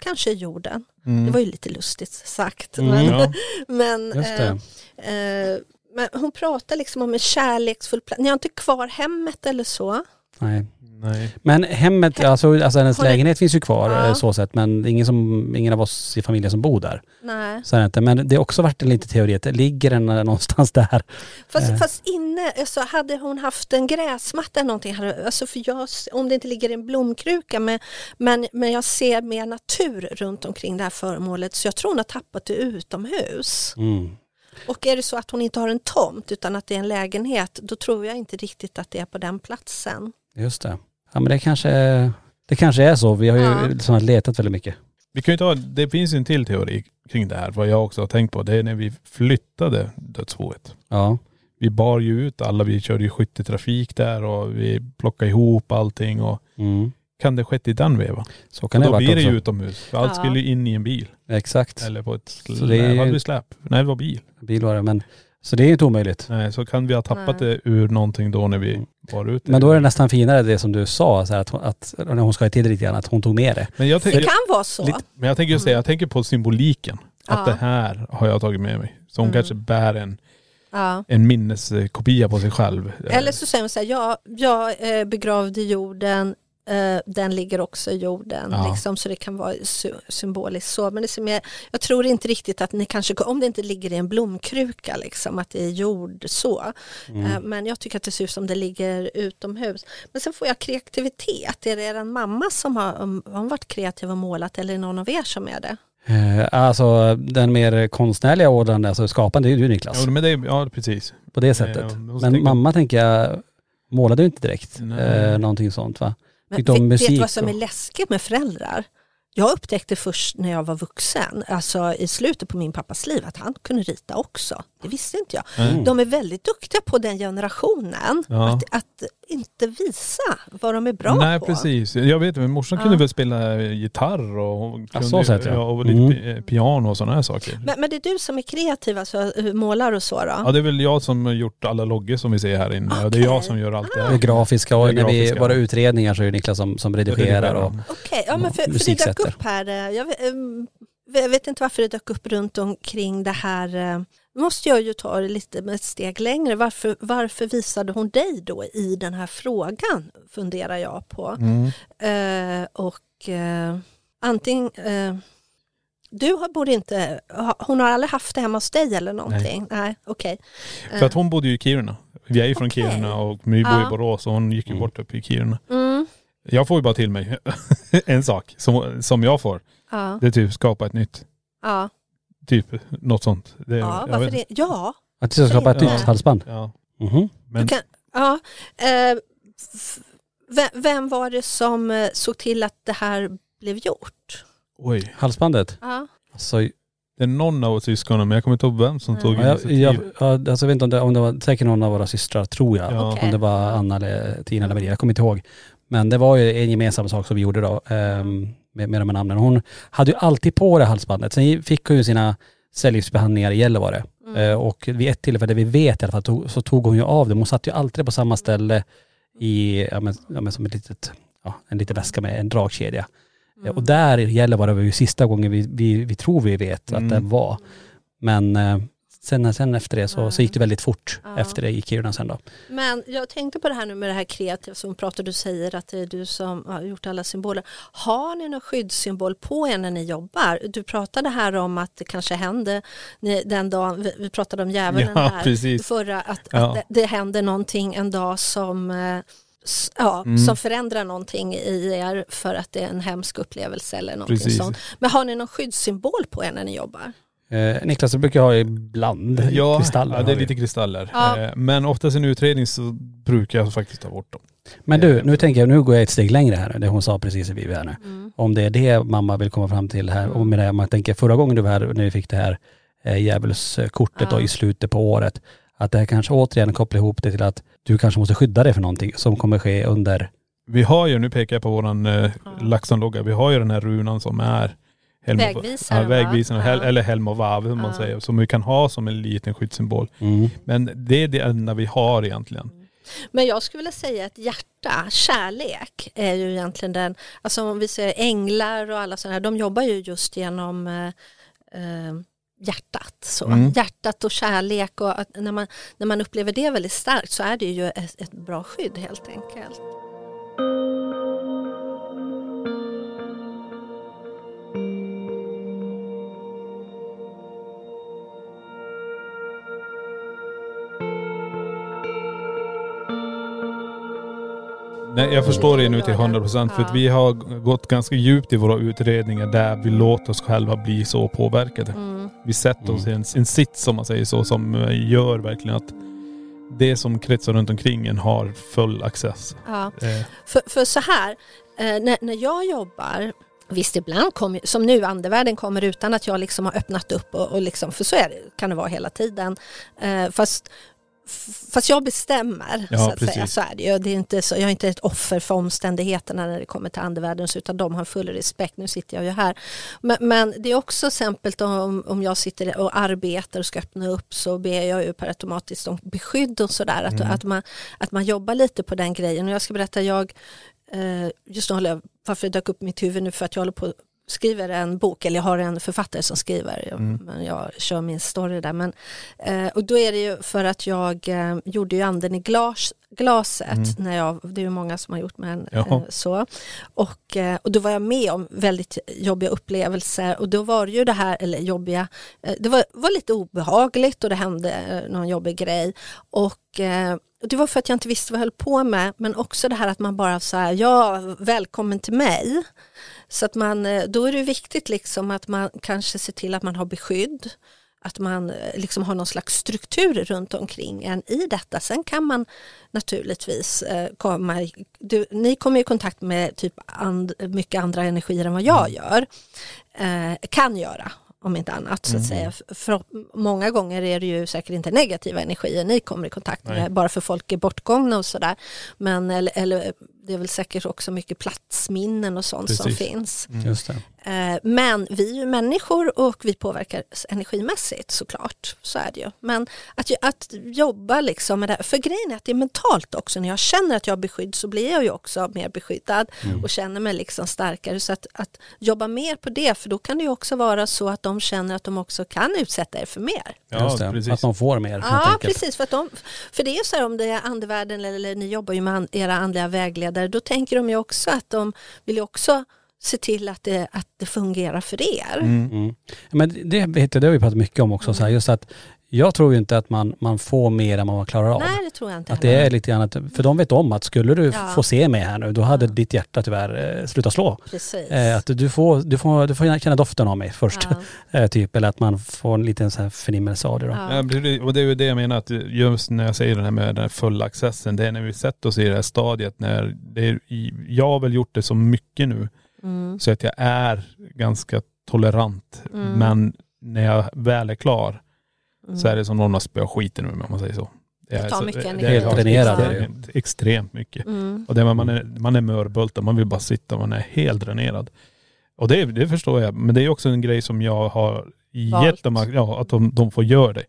kanske i jorden. Det var ju lite lustigt sagt. Mm. Men, Ja. *laughs* men, Just det. eh, eh, men hon pratar liksom om en kärleksfull plats. Ni har inte kvar hemmet eller så? Nej. Nej. Men hemmet, alltså, alltså hennes ni- lägenhet finns ju kvar Ja. eh, så sett men är ingen, som, ingen av oss i familjen som bor där. Nej. Så är det inte. Men det har också varit en liten teori att ligger den eh, någonstans där? Fast, Eh. fast inne, alltså, hade hon haft en gräsmatta eller någonting, alltså för jag, om det inte ligger i en blomkruka, men, men, men jag ser mer natur runt omkring det här föremålet, så jag tror hon har tappat det utomhus. Mm. Och är det så att hon inte har en tomt utan att det är en lägenhet, då tror jag inte riktigt att det är på den platsen. Just det. Ja men det kanske, det kanske är så. Vi har ju Ja. liksom letat väldigt mycket. Vi kan ju ta, det finns ju en till teori kring det här, vad jag också har tänkt på. Det är när vi flyttade dödsboet. Ja. Vi bar ju ut alla, vi körde ju skyttetrafik där och vi plockade ihop allting och Mm. Kan det skett i den vevan? Så kan det Då blir det ju utomhus. För allt Ja. skulle ju in i en bil. Exakt. Eller på ett släp. Så det är- Vad hade vi släp? Nej det var bil. Bil var det. Men, så det är ju inte omöjligt. Nej, så kan vi ha tappat Nej. det ur någonting då när vi bar ut det. Men då är det nästan finare det som du sa, så här, att, hon- att när hon ska till det lite grann, att hon tog med det. Men jag, Det tänker, kan vara så. lite, men jag tänker just det, jag tänker på symboliken. Att Ja. det här har jag tagit med mig. Så hon Mm. kanske bär en, Ja. en minneskopia på sig själv. Eller så säger hon så här, jag, jag är begravd i jorden, eh, den ligger också i jorden, Ja. liksom, så det kan vara sy- symboliskt så. Men det som är, jag tror inte riktigt att ni kanske, om det inte ligger i en blomkruka, liksom, att det är jord så. Mm. Eh, men jag tycker att det ser ut som det ligger utomhus. Men sen får jag kreativitet, är det er mamma som har, um, har hon varit kreativ och målat eller är det någon av er som är det? Eh, alltså den mer konstnärliga ådran, alltså skapande, det är ju du Niklas. Ja, men det, ja precis. På det sättet. Ja, men mamma tänker jag, målade ju inte direkt eh, någonting sånt va? Men om vet, du vad som är läskigt med föräldrar? Jag upptäckte först när jag var vuxen, alltså i slutet på min pappas liv, att han kunde rita också. Det visste inte jag. Mm. De är väldigt duktiga på den generationen, Ja. att, att inte visa vad de är bra Nej på. precis. Jag vet, men morsan Ja. kunde väl spela gitarr och hon Ja, kunde, så sett, ja. och lite Mm. pi- piano och sådana här saker. Men, men det är du som är kreativ, alltså eh, målar och så då? Ja det är väl jag som har gjort alla loggor som vi ser här inne. Ja, Det är jag som gör allt det Det här. grafiska och när vi, våra utredningar så är det Niklas som, som redigerar och Okej, ja, men för, för det dök upp här, eh, jag, vet- ehm, jag vet inte varför det dök upp runt omkring det här, eh, nu måste jag ju ta det lite med ett steg längre, varför, varför visade hon dig då i den här frågan, funderar jag på. Mm. Eh, och eh, antingen, eh, du har, borde inte, ha- hon har aldrig haft det hemma hos dig eller någonting? Nej, okej. För att hon bodde ju i Kiruna. Vi är ju från Okej. Kiruna och vi bor Ja. i Borås och hon gick ju Mm. bort upp i Kiruna. Mm, Jag får ju bara till mig *laughs* en sak som, som jag får. ja, Det är typ skapa ett nytt. ja, Typ något sånt. Det, ja, jag varför vet- det? Ja, att du ska skapa ett nytt halsband. Ja. Mhm. Men Du kan, ja, eh, vem, var det som eh, såg till att det här blev gjort? oj. Halsbandet. Ja. Alltså, Det är någon av syskonen men jag kommer inte ihåg vem som tog ja, jag, initiativ. jag, ja, alltså, jag vet inte om det, om det var säkert någon av våra systrar, tror jag. Ja. Okej. Om det var Anna eller Tina eller Maria, jag kommer inte ihåg. Men det var ju en gemensam sak som vi gjorde då ehm, med, med de här namnen. Hon hade ju alltid på det halsbandet. Sen fick hon ju sina cellgiftsbehandlingar i Gällivare. Mm. Eh, och vid ett tillfälle, vi vet i alla fall, tog, så tog hon ju av det. Hon satt ju alltid på samma ställe i, ja men, ja, men som ett litet, ja, en liten väska med en dragkedja. Eh, Och där i Gällivare var ju sista gången vi, vi, vi tror vi vet att Mm. den var. Men eh, sen, sen efter det så, så gick det väldigt fort Ja. efter det i Kiruna sen då. Men jag tänkte på det här nu med det här kreativa som pratar, du säger att det är du som har gjort alla symboler. Har ni någon skyddssymbol på er när ni jobbar? Du pratade här om att det kanske hände den dagen, vi- pratade om djävulen Ja, här precis. förra, att, Ja. att det, det händer någonting en dag som eh, Ja, Mm. som förändrar någonting i er för att det är en hemsk upplevelse eller någonting Precis. sånt. Men har ni någon skyddssymbol på er när ni jobbar? Eh, Niklas, du brukar ha ibland Ja, kristaller. ja, det är lite kristaller. Ja. Eh, Men oftast i en utredning så brukar jag faktiskt ta bort dem. Men du, nu tänker jag, nu går jag ett steg längre här nu, det hon sa precis i Vivi här nu. Mm. Om det är det mamma vill komma fram till här, och med det, man tänker förra gången du var här, när vi fick det här eh, djävulskortet då Ja. i slutet på året, att det här kanske återigen kopplar ihop det till att du kanske måste skydda dig för någonting som kommer ske under, Vi har ju, nu pekar jag på våran eh, LaxTon-logga, vi har ju den här runan som är Helm och- Vägvisaren, ja, vägvisaren Ja. eller Helm och Vav som man Ja. säger, som vi kan ha som en liten skyddssymbol. mm, Men det är det enda vi har egentligen. Men jag skulle vilja säga att hjärta, kärlek är ju egentligen den, alltså om vi ser änglar och alla sådana här, de jobbar ju just genom eh, eh, hjärtat. Så. Mm. Hjärtat och kärlek och att när, man, när man upplever det väldigt starkt så är det ju ett, ett bra skydd helt enkelt. Nej, jag förstår det nu till 100 procent för att vi har gått ganska djupt i våra utredningar där vi låter oss själva bli så påverkade. Mm. Vi sätter oss i en, en sits om man säger så som eh, gör verkligen att det som kretsar runt omkring en har full access. Ja. Eh, För, för så här, eh, när, när jag jobbar, visst ibland kommer, som nu andevärlden kommer utan att jag liksom har öppnat upp och, och liksom, för så är det, kan det vara hela tiden. Eh, fast, fast jag bestämmer, Ja, så att säga, så är det ju. Det är inte så, jag är inte ett offer för omständigheterna när det kommer till andevärlden, så utan de har full respekt, nu sitter jag ju här. Men, men det är också exempel om, om jag sitter och arbetar och ska öppna upp så ber jag ju per automatiskt om beskydd och sådär, att, att, man, att man jobbar lite på den grejen. Och jag ska berätta, jag Eh, just nu håller jag, varför det dök upp mitt huvud nu för att jag håller på skriver en bok, eller jag har en författare som skriver, jag, men jag kör min story där. Men, eh, och då är det ju för att jag eh, gjorde ju anden i glas, glaset, när jag, det är ju många som har gjort men eh, så. Och, eh, och då var jag med om väldigt jobbiga upplevelser och då var det ju det här, eller jobbiga, eh, det var, var lite obehagligt och det hände eh, någon jobbig grej. Och det var för att jag inte visste vad jag höll på med, men också det här att man bara så här, ja, välkommen till mig. Så att man, eh, då är det viktigt liksom att man kanske ser till att man har beskydd, att man eh, liksom har någon slags struktur runt omkring en i detta. Sen kan man naturligtvis eh, komma, du, ni kommer i kontakt med typ and, mycket andra energier än vad jag gör, eh, kan göra om inte annat så att säga. För, många gånger är det ju säkert inte negativa energier ni kommer i kontakt med, Nej. bara för folk är bortgångna och sådär. Men eller, eller det är väl säkert också mycket platsminnen och sånt som Precis. finns. just det. Eh, Men vi är ju människor och vi påverkar energimässigt såklart. Så är det ju. Men att, att jobba liksom med det här, för grejen är att det är mentalt också. När jag känner att jag har beskydd så blir jag ju också mer beskyddad och känner mig liksom starkare. Så att, att jobba mer på det, för då kan det ju också vara så att de känner att de också kan utsätta er för mer. ja, just det. precis. Att de får mer Ja, precis. För, att de, för det är ju så här om det är andevärlden eller, eller ni jobbar ju med an, era andliga vägledare, då tänker de ju också att de vill ju också se till att det, att det fungerar för er. Mm. Men det, vet jag, det har vi pratat mycket om också, så här, just att jag tror ju inte att man, man får mer än vad man klarar av. Nej, det tror jag inte Att det är lite grann att, för de vet om att skulle du Ja. få se mig här nu, då hade ditt hjärta tyvärr eh, slutat slå. Precis. Eh, att du får, du, får, du får känna doften av mig först. Ja. *laughs* eh, typ, eller att man får en liten så här förnimmelse av det då. Ja. Ja, och det är ju det jag menar att just när jag säger det här med den här fulla accessen, det är när vi sätter oss i det här stadiet när det är, jag har väl gjort det så mycket nu Mm. så att jag är ganska tolerant. Mm. Men när jag väl är klar Mm. så är det som någon har spöat skiten ur mig om man säger så. Det är tar så- mycket det energi. är Helt dränerad det extremt, extremt mycket. Mm. Och det, man, är, man är mörbultad, man vill bara sitta, man är helt dränerad. Och det, det förstår jag, men det är också en grej som jag har Valt. gett dem, att- ja, att de, de får göra det.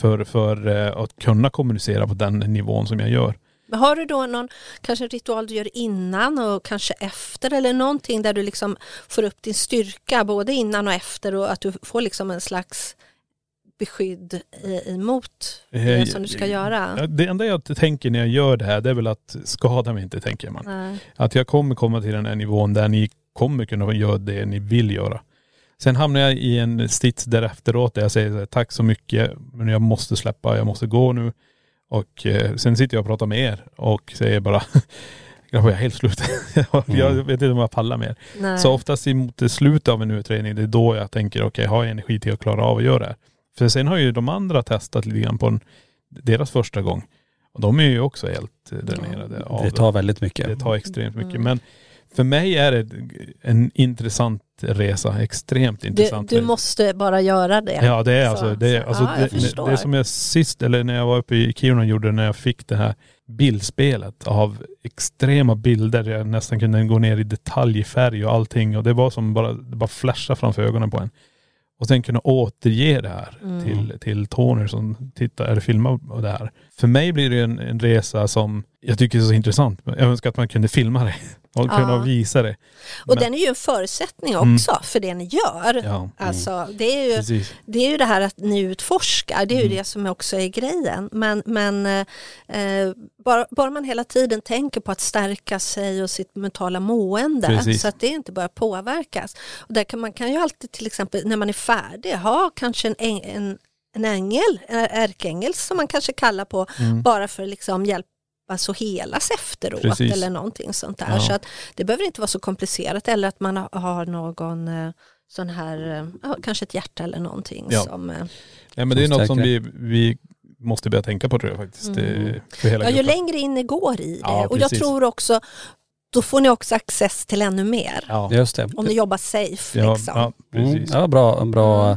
För, för eh, att kunna kommunicera på den nivån som jag gör. Men har du då någon kanske en ritual du gör innan och kanske efter eller någonting där du liksom får upp din styrka både innan och efter och att du får liksom en slags beskydd emot det som du ska göra. Det enda jag tänker när jag gör det här det är väl att skada mig inte tänker man. Nej. Att jag kommer komma till den här nivån där ni kommer kunna göra det ni vill göra. Sen hamnar jag i en sits där efteråt där jag säger så här, tack så mycket men jag måste släppa, jag måste gå nu. Och eh, sen sitter jag och pratar med er och säger bara *laughs* jag är helt slut. *laughs* jag jag vet inte om jag pallar mer. Nej. Så oftast emot slutet av en utredning, det är då jag tänker okej, har jag energi till att klara av att göra det här? För sen har ju de andra testat lite grann på en, deras första gång. Och de är ju också helt eh, dränerade av Det tar väldigt mycket. det tar extremt mycket. Mm. Men för mig är det en intressant resa. Extremt du, intressant du resa. måste bara göra det. Ja det är Så- alltså, det, är, så- alltså ja, det, förstår. det som jag sist, eller när jag var uppe i Kiruna och gjorde när jag fick det här bildspelet av extrema bilder. Jag nästan kunde gå ner i detalj, i färg och allting. Och det var som bara, det bara flashade framför ögonen på en. Och sen kunna återge det här Mm. till, till Tony som tittar eller filmar det här. För mig blir det en, en resa som jag tycker är så intressant. Jag önskar att man kunde filma det *laughs* och Ja. kunna visa det. Och Men- den är ju en förutsättning Mm. också för det ni gör. Ja, Alltså, det, är ju, precis. det är ju det här att ni utforskar, det är ju Mm. det som också är grejen. Men, men eh, bara, bara man hela tiden tänker på att stärka sig och sitt mentala mående Precis. så att det inte börjar påverkas. Och där kan man kan ju alltid till exempel när man är färdig ha kanske en, en, en ängel, en ärkeängel som man kanske kallar på Mm. bara för att liksom hjälpa så helas efteråt Precis. eller någonting sånt där. Ja. Så att det behöver inte vara så komplicerat eller att man har- någon eh, sån här, eh, kanske ett hjärta eller någonting Ja. som... eh, Nej men det är något som vi, vi måste börja tänka på tror jag faktiskt. Mm. För hela Ja, ju längre in ni går i det. Ja, och jag tror också, då får ni också access till ännu mer. Ja, Just det. Om ni jobbar safe ja, liksom. ja Mm, precis. ja, bra, bra.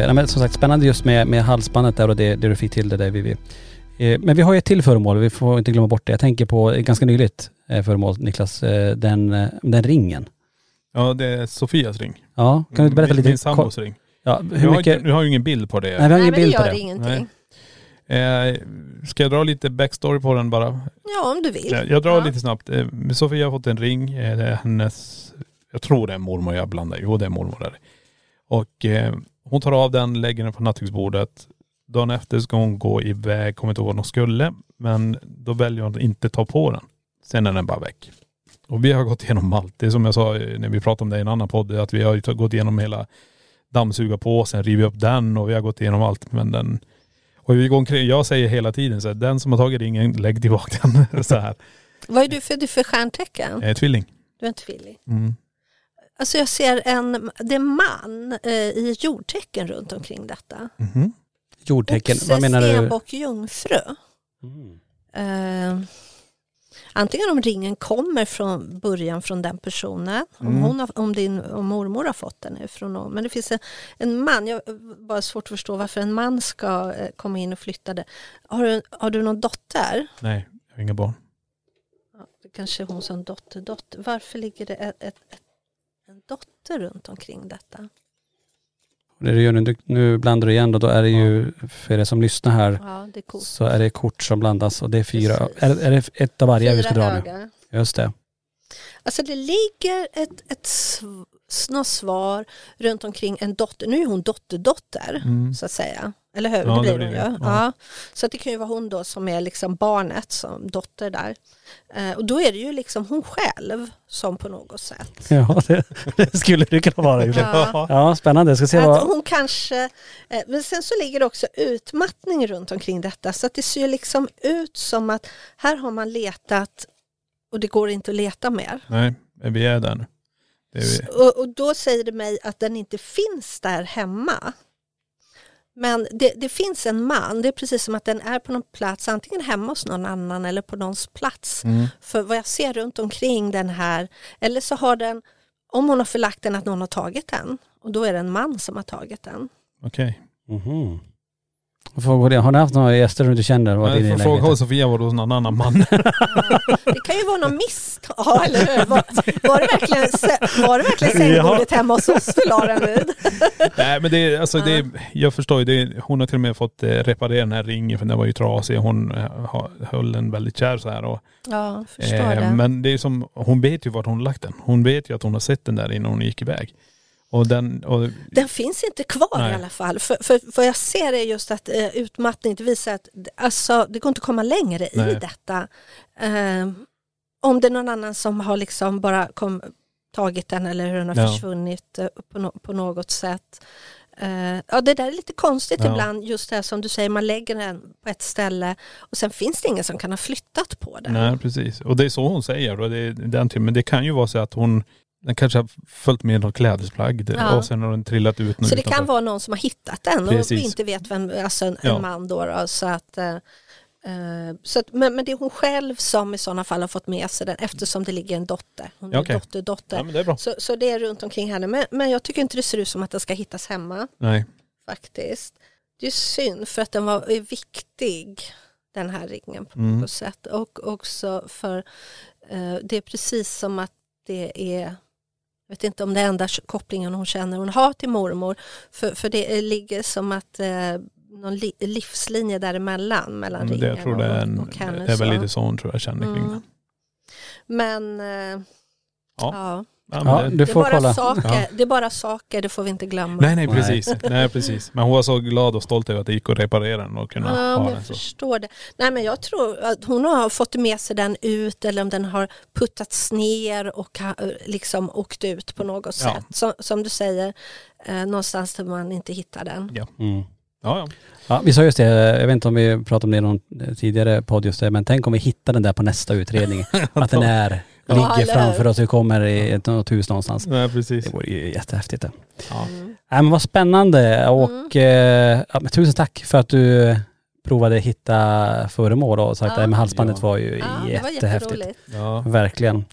Eh, nej, men som sagt spännande just med, med halsbandet där och det, det du fick till det där Vivi. Eh, men vi har ju ett till föremål, vi får inte glömma bort det. Jag tänker på ganska nyligt eh, föremål Niklas, eh, den, eh, den ringen. Ja det är Sofias ring. Ja, kan du berätta lite? Min sambos ring. Ja, Jag hur har, mycket? inte, jag har ju ingen bild på det. Nej, vi har Nej ingen men det bild på gör det. ingenting. Eh, ska jag dra lite backstory på den bara? Ja om du vill. Jag, jag drar Ja. lite snabbt. Eh, Sofia har fått en ring. Eh, det är hennes, jag tror det är mormor jag blandar. Jo det är mormor där. Och eh, hon tar av den, lägger den på nattduksbordet. Dagen efter ska hon gå iväg, kommer inte ihåg vad hon skulle. Men då väljer hon att inte ta på den. Sen är den bara väck. Och vi har gått igenom allt. Det är som jag sa eh, när vi pratade om det i en annan podd, att vi har gått igenom hela dammsugarpåsen, rivit upp den och vi har gått igenom allt. Men den, och vi går omkring, jag säger hela tiden så här, den som har tagit ringen, lägg tillbaka den. *laughs* så här. Vad är du för, du för stjärntecken? Jag är tvilling. Du är en tvilling. Mm. Alltså jag ser en, det är man eh, i jordtecken runt omkring detta. Mhm. Jordtecken, Oxe, vad menar du? stenbock, jungfru. Eh, antingen om ringen kommer från början från den personen, om, Mm. hon har, om din om mormor har fått den ifrån någon. Men det finns en, en man, jag har bara svårt att förstå varför en man ska eh, komma in och flytta det. Har du, har du någon dotter? Nej, jag har inga barn. Ja, det kanske är hon som dotter, dotter. Varför ligger det ett, ett, ett, en dotter runt omkring detta? Det du gör nu, nu blandar du igen då, då är det ju, för er som lyssnar här, Ja, det är så är det kort som blandas och det är fyra, är, är det ett av varje vi ska Fyra dra nu? högar. Just det. Alltså det ligger ett, ett sv- något svar runt omkring en dotter. Nu är hon dotterdotter Mm. så att säga. Eller hur? Ja, det det blir blir hon det. ju. Ja. Ja. Så det kan ju vara hon då som är liksom barnet som dotter där. Eh, och då är det ju liksom hon själv som på något sätt. Ja, det, det skulle det kunna vara. Ja. Ja, spännande. Jag ska se vad... hon kanske, eh, men sen så ligger det också utmattning runt omkring detta så att det ser ju liksom ut som att här har man letat och det går inte att leta mer. Nej, vi är där nu. Det är vi. Och, och då säger det mig att den inte finns där hemma. Men det, det finns en man, det är precis som att den är på någon plats, antingen hemma hos någon annan eller på någons plats. Mm. För vad jag ser runt omkring den här, eller så har den, om hon har förlagt den att någon har tagit den, och då är det en man som har tagit den. Okej. Mhm. Vad frågar det? Har ni haft några gäster du inte känner? Var får fråga Sofia var det hos någon annan man. *laughs* Det kan ju vara någon misstag, eller hur? Var, var, det verkligen, var det verkligen sängbordet hemma hos oss du la den vid? *laughs* Nej men det är, alltså det är, jag förstår ju, det är, hon har till och med fått eh, reparera den här ringen för den var ju trasig. Hon eh, höll den väldigt kär så här. Och, Ja, förstår eh, det. men det är som, hon vet ju vart hon lagt den. Hon vet ju att hon har sett den där innan hon gick iväg. Och den, och, Den finns inte kvar Nej. i alla fall. För, för vad jag ser är just att eh, utmattning det visar att alltså, det går inte att komma längre i Nej. detta. Eh, om det är någon annan som har liksom bara kom, tagit den eller hur den har Ja. försvunnit eh, på, no, på något sätt. Eh, ja, det där är lite konstigt Ja. ibland, just det här som du säger, man lägger den på ett ställe och sen finns det ingen som kan ha flyttat på den. nej precis. Och det är så hon säger. Och det är den till, men det kan ju vara så att hon, den kanske har följt med något klädesplagg Ja. och sen har den trillat ut Så det kan vara någon som har hittat den och Precis. inte vet vem, alltså en, Ja. en man då. då så att, eh, eh, så att, men, men det är hon själv som i sådana fall har fått med sig den eftersom det ligger en dotter. Hon är okej. dotter, dotter. Ja men det är bra. Så, så det är runt omkring henne. Men, men jag tycker inte det ser ut som att den ska hittas hemma Nej. faktiskt. Det är synd för att den var viktig den här ringen på Mm. något sätt. Och också för eh, det är precis som att det är vet inte om det är enda kopplingen hon känner hon har till mormor. För, för det ligger som att eh, någon li, livslinje däremellan mellan Men det, jag tror det är, en, och, henne. det är väl lite så hon tror jag känner kring Mm. det. Men eh, Ja. ja. Ja, det, är bara saker, Ja. det är bara saker, det får vi inte glömma. Nej nej precis. nej precis. Men hon var så glad och stolt över att det gick att reparera den och kunna Ja, ha men den jag så. förstår det. Nej, men jag tror att hon har fått med sig den ut eller om den har puttats ner och ha- liksom åkt ut på något Ja. sätt. Som, som du säger, eh, någonstans där man inte hittar den. Ja. Mm. Ja, ja. Ja, vi sa just det, jag vet inte om vi pratade om det i någon tidigare podd just det, men tänk om vi hittar den där på nästa utredning. *laughs* att den är, ligger framför oss och kommer i ett, något hus någonstans. Nej precis. Det vore ju jättehäftigt det. Ja. Mm. Nej men vad spännande och eh, ja, men tusen tack för att du provade hitta föremål och sagt Ja. med halsbandet Ja. var ju Ja, var jättehäftigt. ja. Verkligen.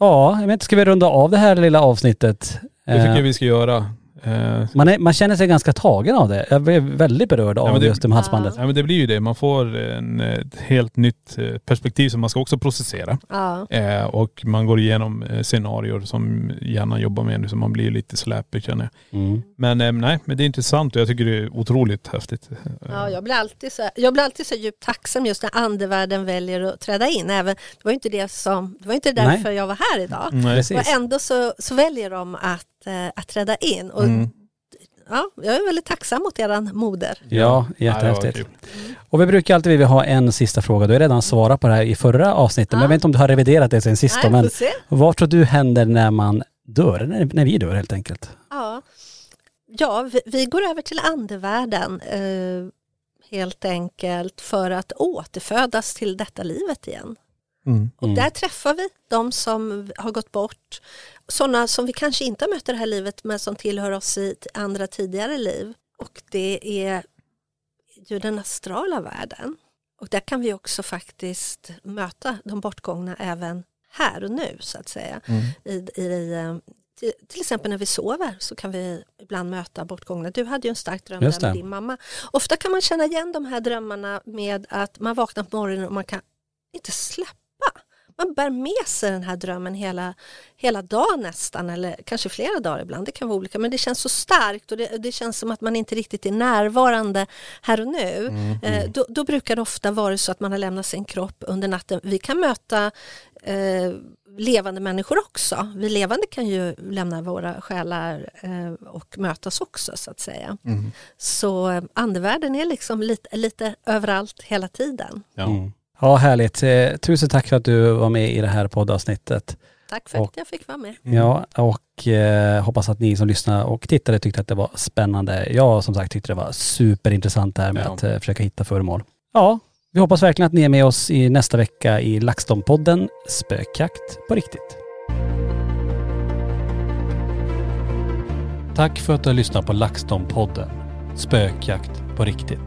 Ja, jag vet inte, ska vi runda av det här lilla avsnittet? Det tycker Eh, jag vi ska göra. Eh, man, är, man känner sig ganska tagen av det. Jag blev väldigt berörd av men det- just det med halsbandet. Ja men det blir ju det. Man får en, ett helt nytt eh, perspektiv som man ska också processera. Ja. Eh, och man går igenom eh, scenarier som hjärnan jobbar med nu så man blir lite släpig känner jag. Mm. Men eh, nej, men det är intressant och jag tycker det är otroligt häftigt. Ja, jag blir alltid så, jag blir alltid så djupt tacksam just när andevärlden väljer att träda in. Även, det var ju inte det som, det var inte därför Nej. jag var här idag. Nej. Och ändå så, så väljer de att, eh, att träda in. Och, Mm. ja, jag är väldigt tacksam mot eran moder. Ja, Ja, jättehäftigt. Och vi brukar alltid vilja ha en sista fråga. Du har redan svarat på det här i förra avsnittet, men jag vet inte om du har reviderat det sen sist Nej, men se. vad tror du händer när man dör? När, när vi dör helt enkelt? Ja. ja, vi, vi går över till andevärlden eh, helt enkelt för att återfödas till detta livet igen. Mm. Och där träffar vi de som har gått bort. Sådana som vi kanske inte har mött i det här livet men som tillhör oss i andra tidigare liv. Och det är ju den astrala världen. Och där kan vi också faktiskt möta de bortgångna även här och nu så att säga. Mm. I, i, eh, till, till exempel när vi sover så kan vi ibland möta bortgångna. Du hade ju en stark dröm med din mamma. Ofta kan man känna igen de här drömmarna med att man vaknar på morgonen och man kan inte släppa. Man bär med sig den här drömmen hela, hela dagen nästan eller kanske flera dagar ibland. Det kan vara olika men det känns så starkt och det, det känns som att man inte riktigt är närvarande här och nu. Mm. Eh, då, då brukar det ofta vara så att man har lämnat sin kropp under natten. Vi kan möta eh, levande människor också. Vi levande kan ju lämna våra själar eh, och mötas också så att säga. Mm. Så eh, andevärlden är liksom lite, lite överallt hela tiden. Ja. Mm. Ja, härligt. Eh, Tusen tack för att du var med i det här poddavsnittet. Tack för Och- att jag fick vara med. Ja, och eh, hoppas att ni som lyssnar och tittade tyckte att det var spännande. Jag som sagt tyckte det var superintressant det här med Ja. att eh, försöka hitta föremål. Ja, vi hoppas verkligen att ni är med oss i nästa vecka i LaxTon-podden Spökjakt på riktigt. Tack för att du har lyssnat på LaxTon-podden Spökjakt på riktigt.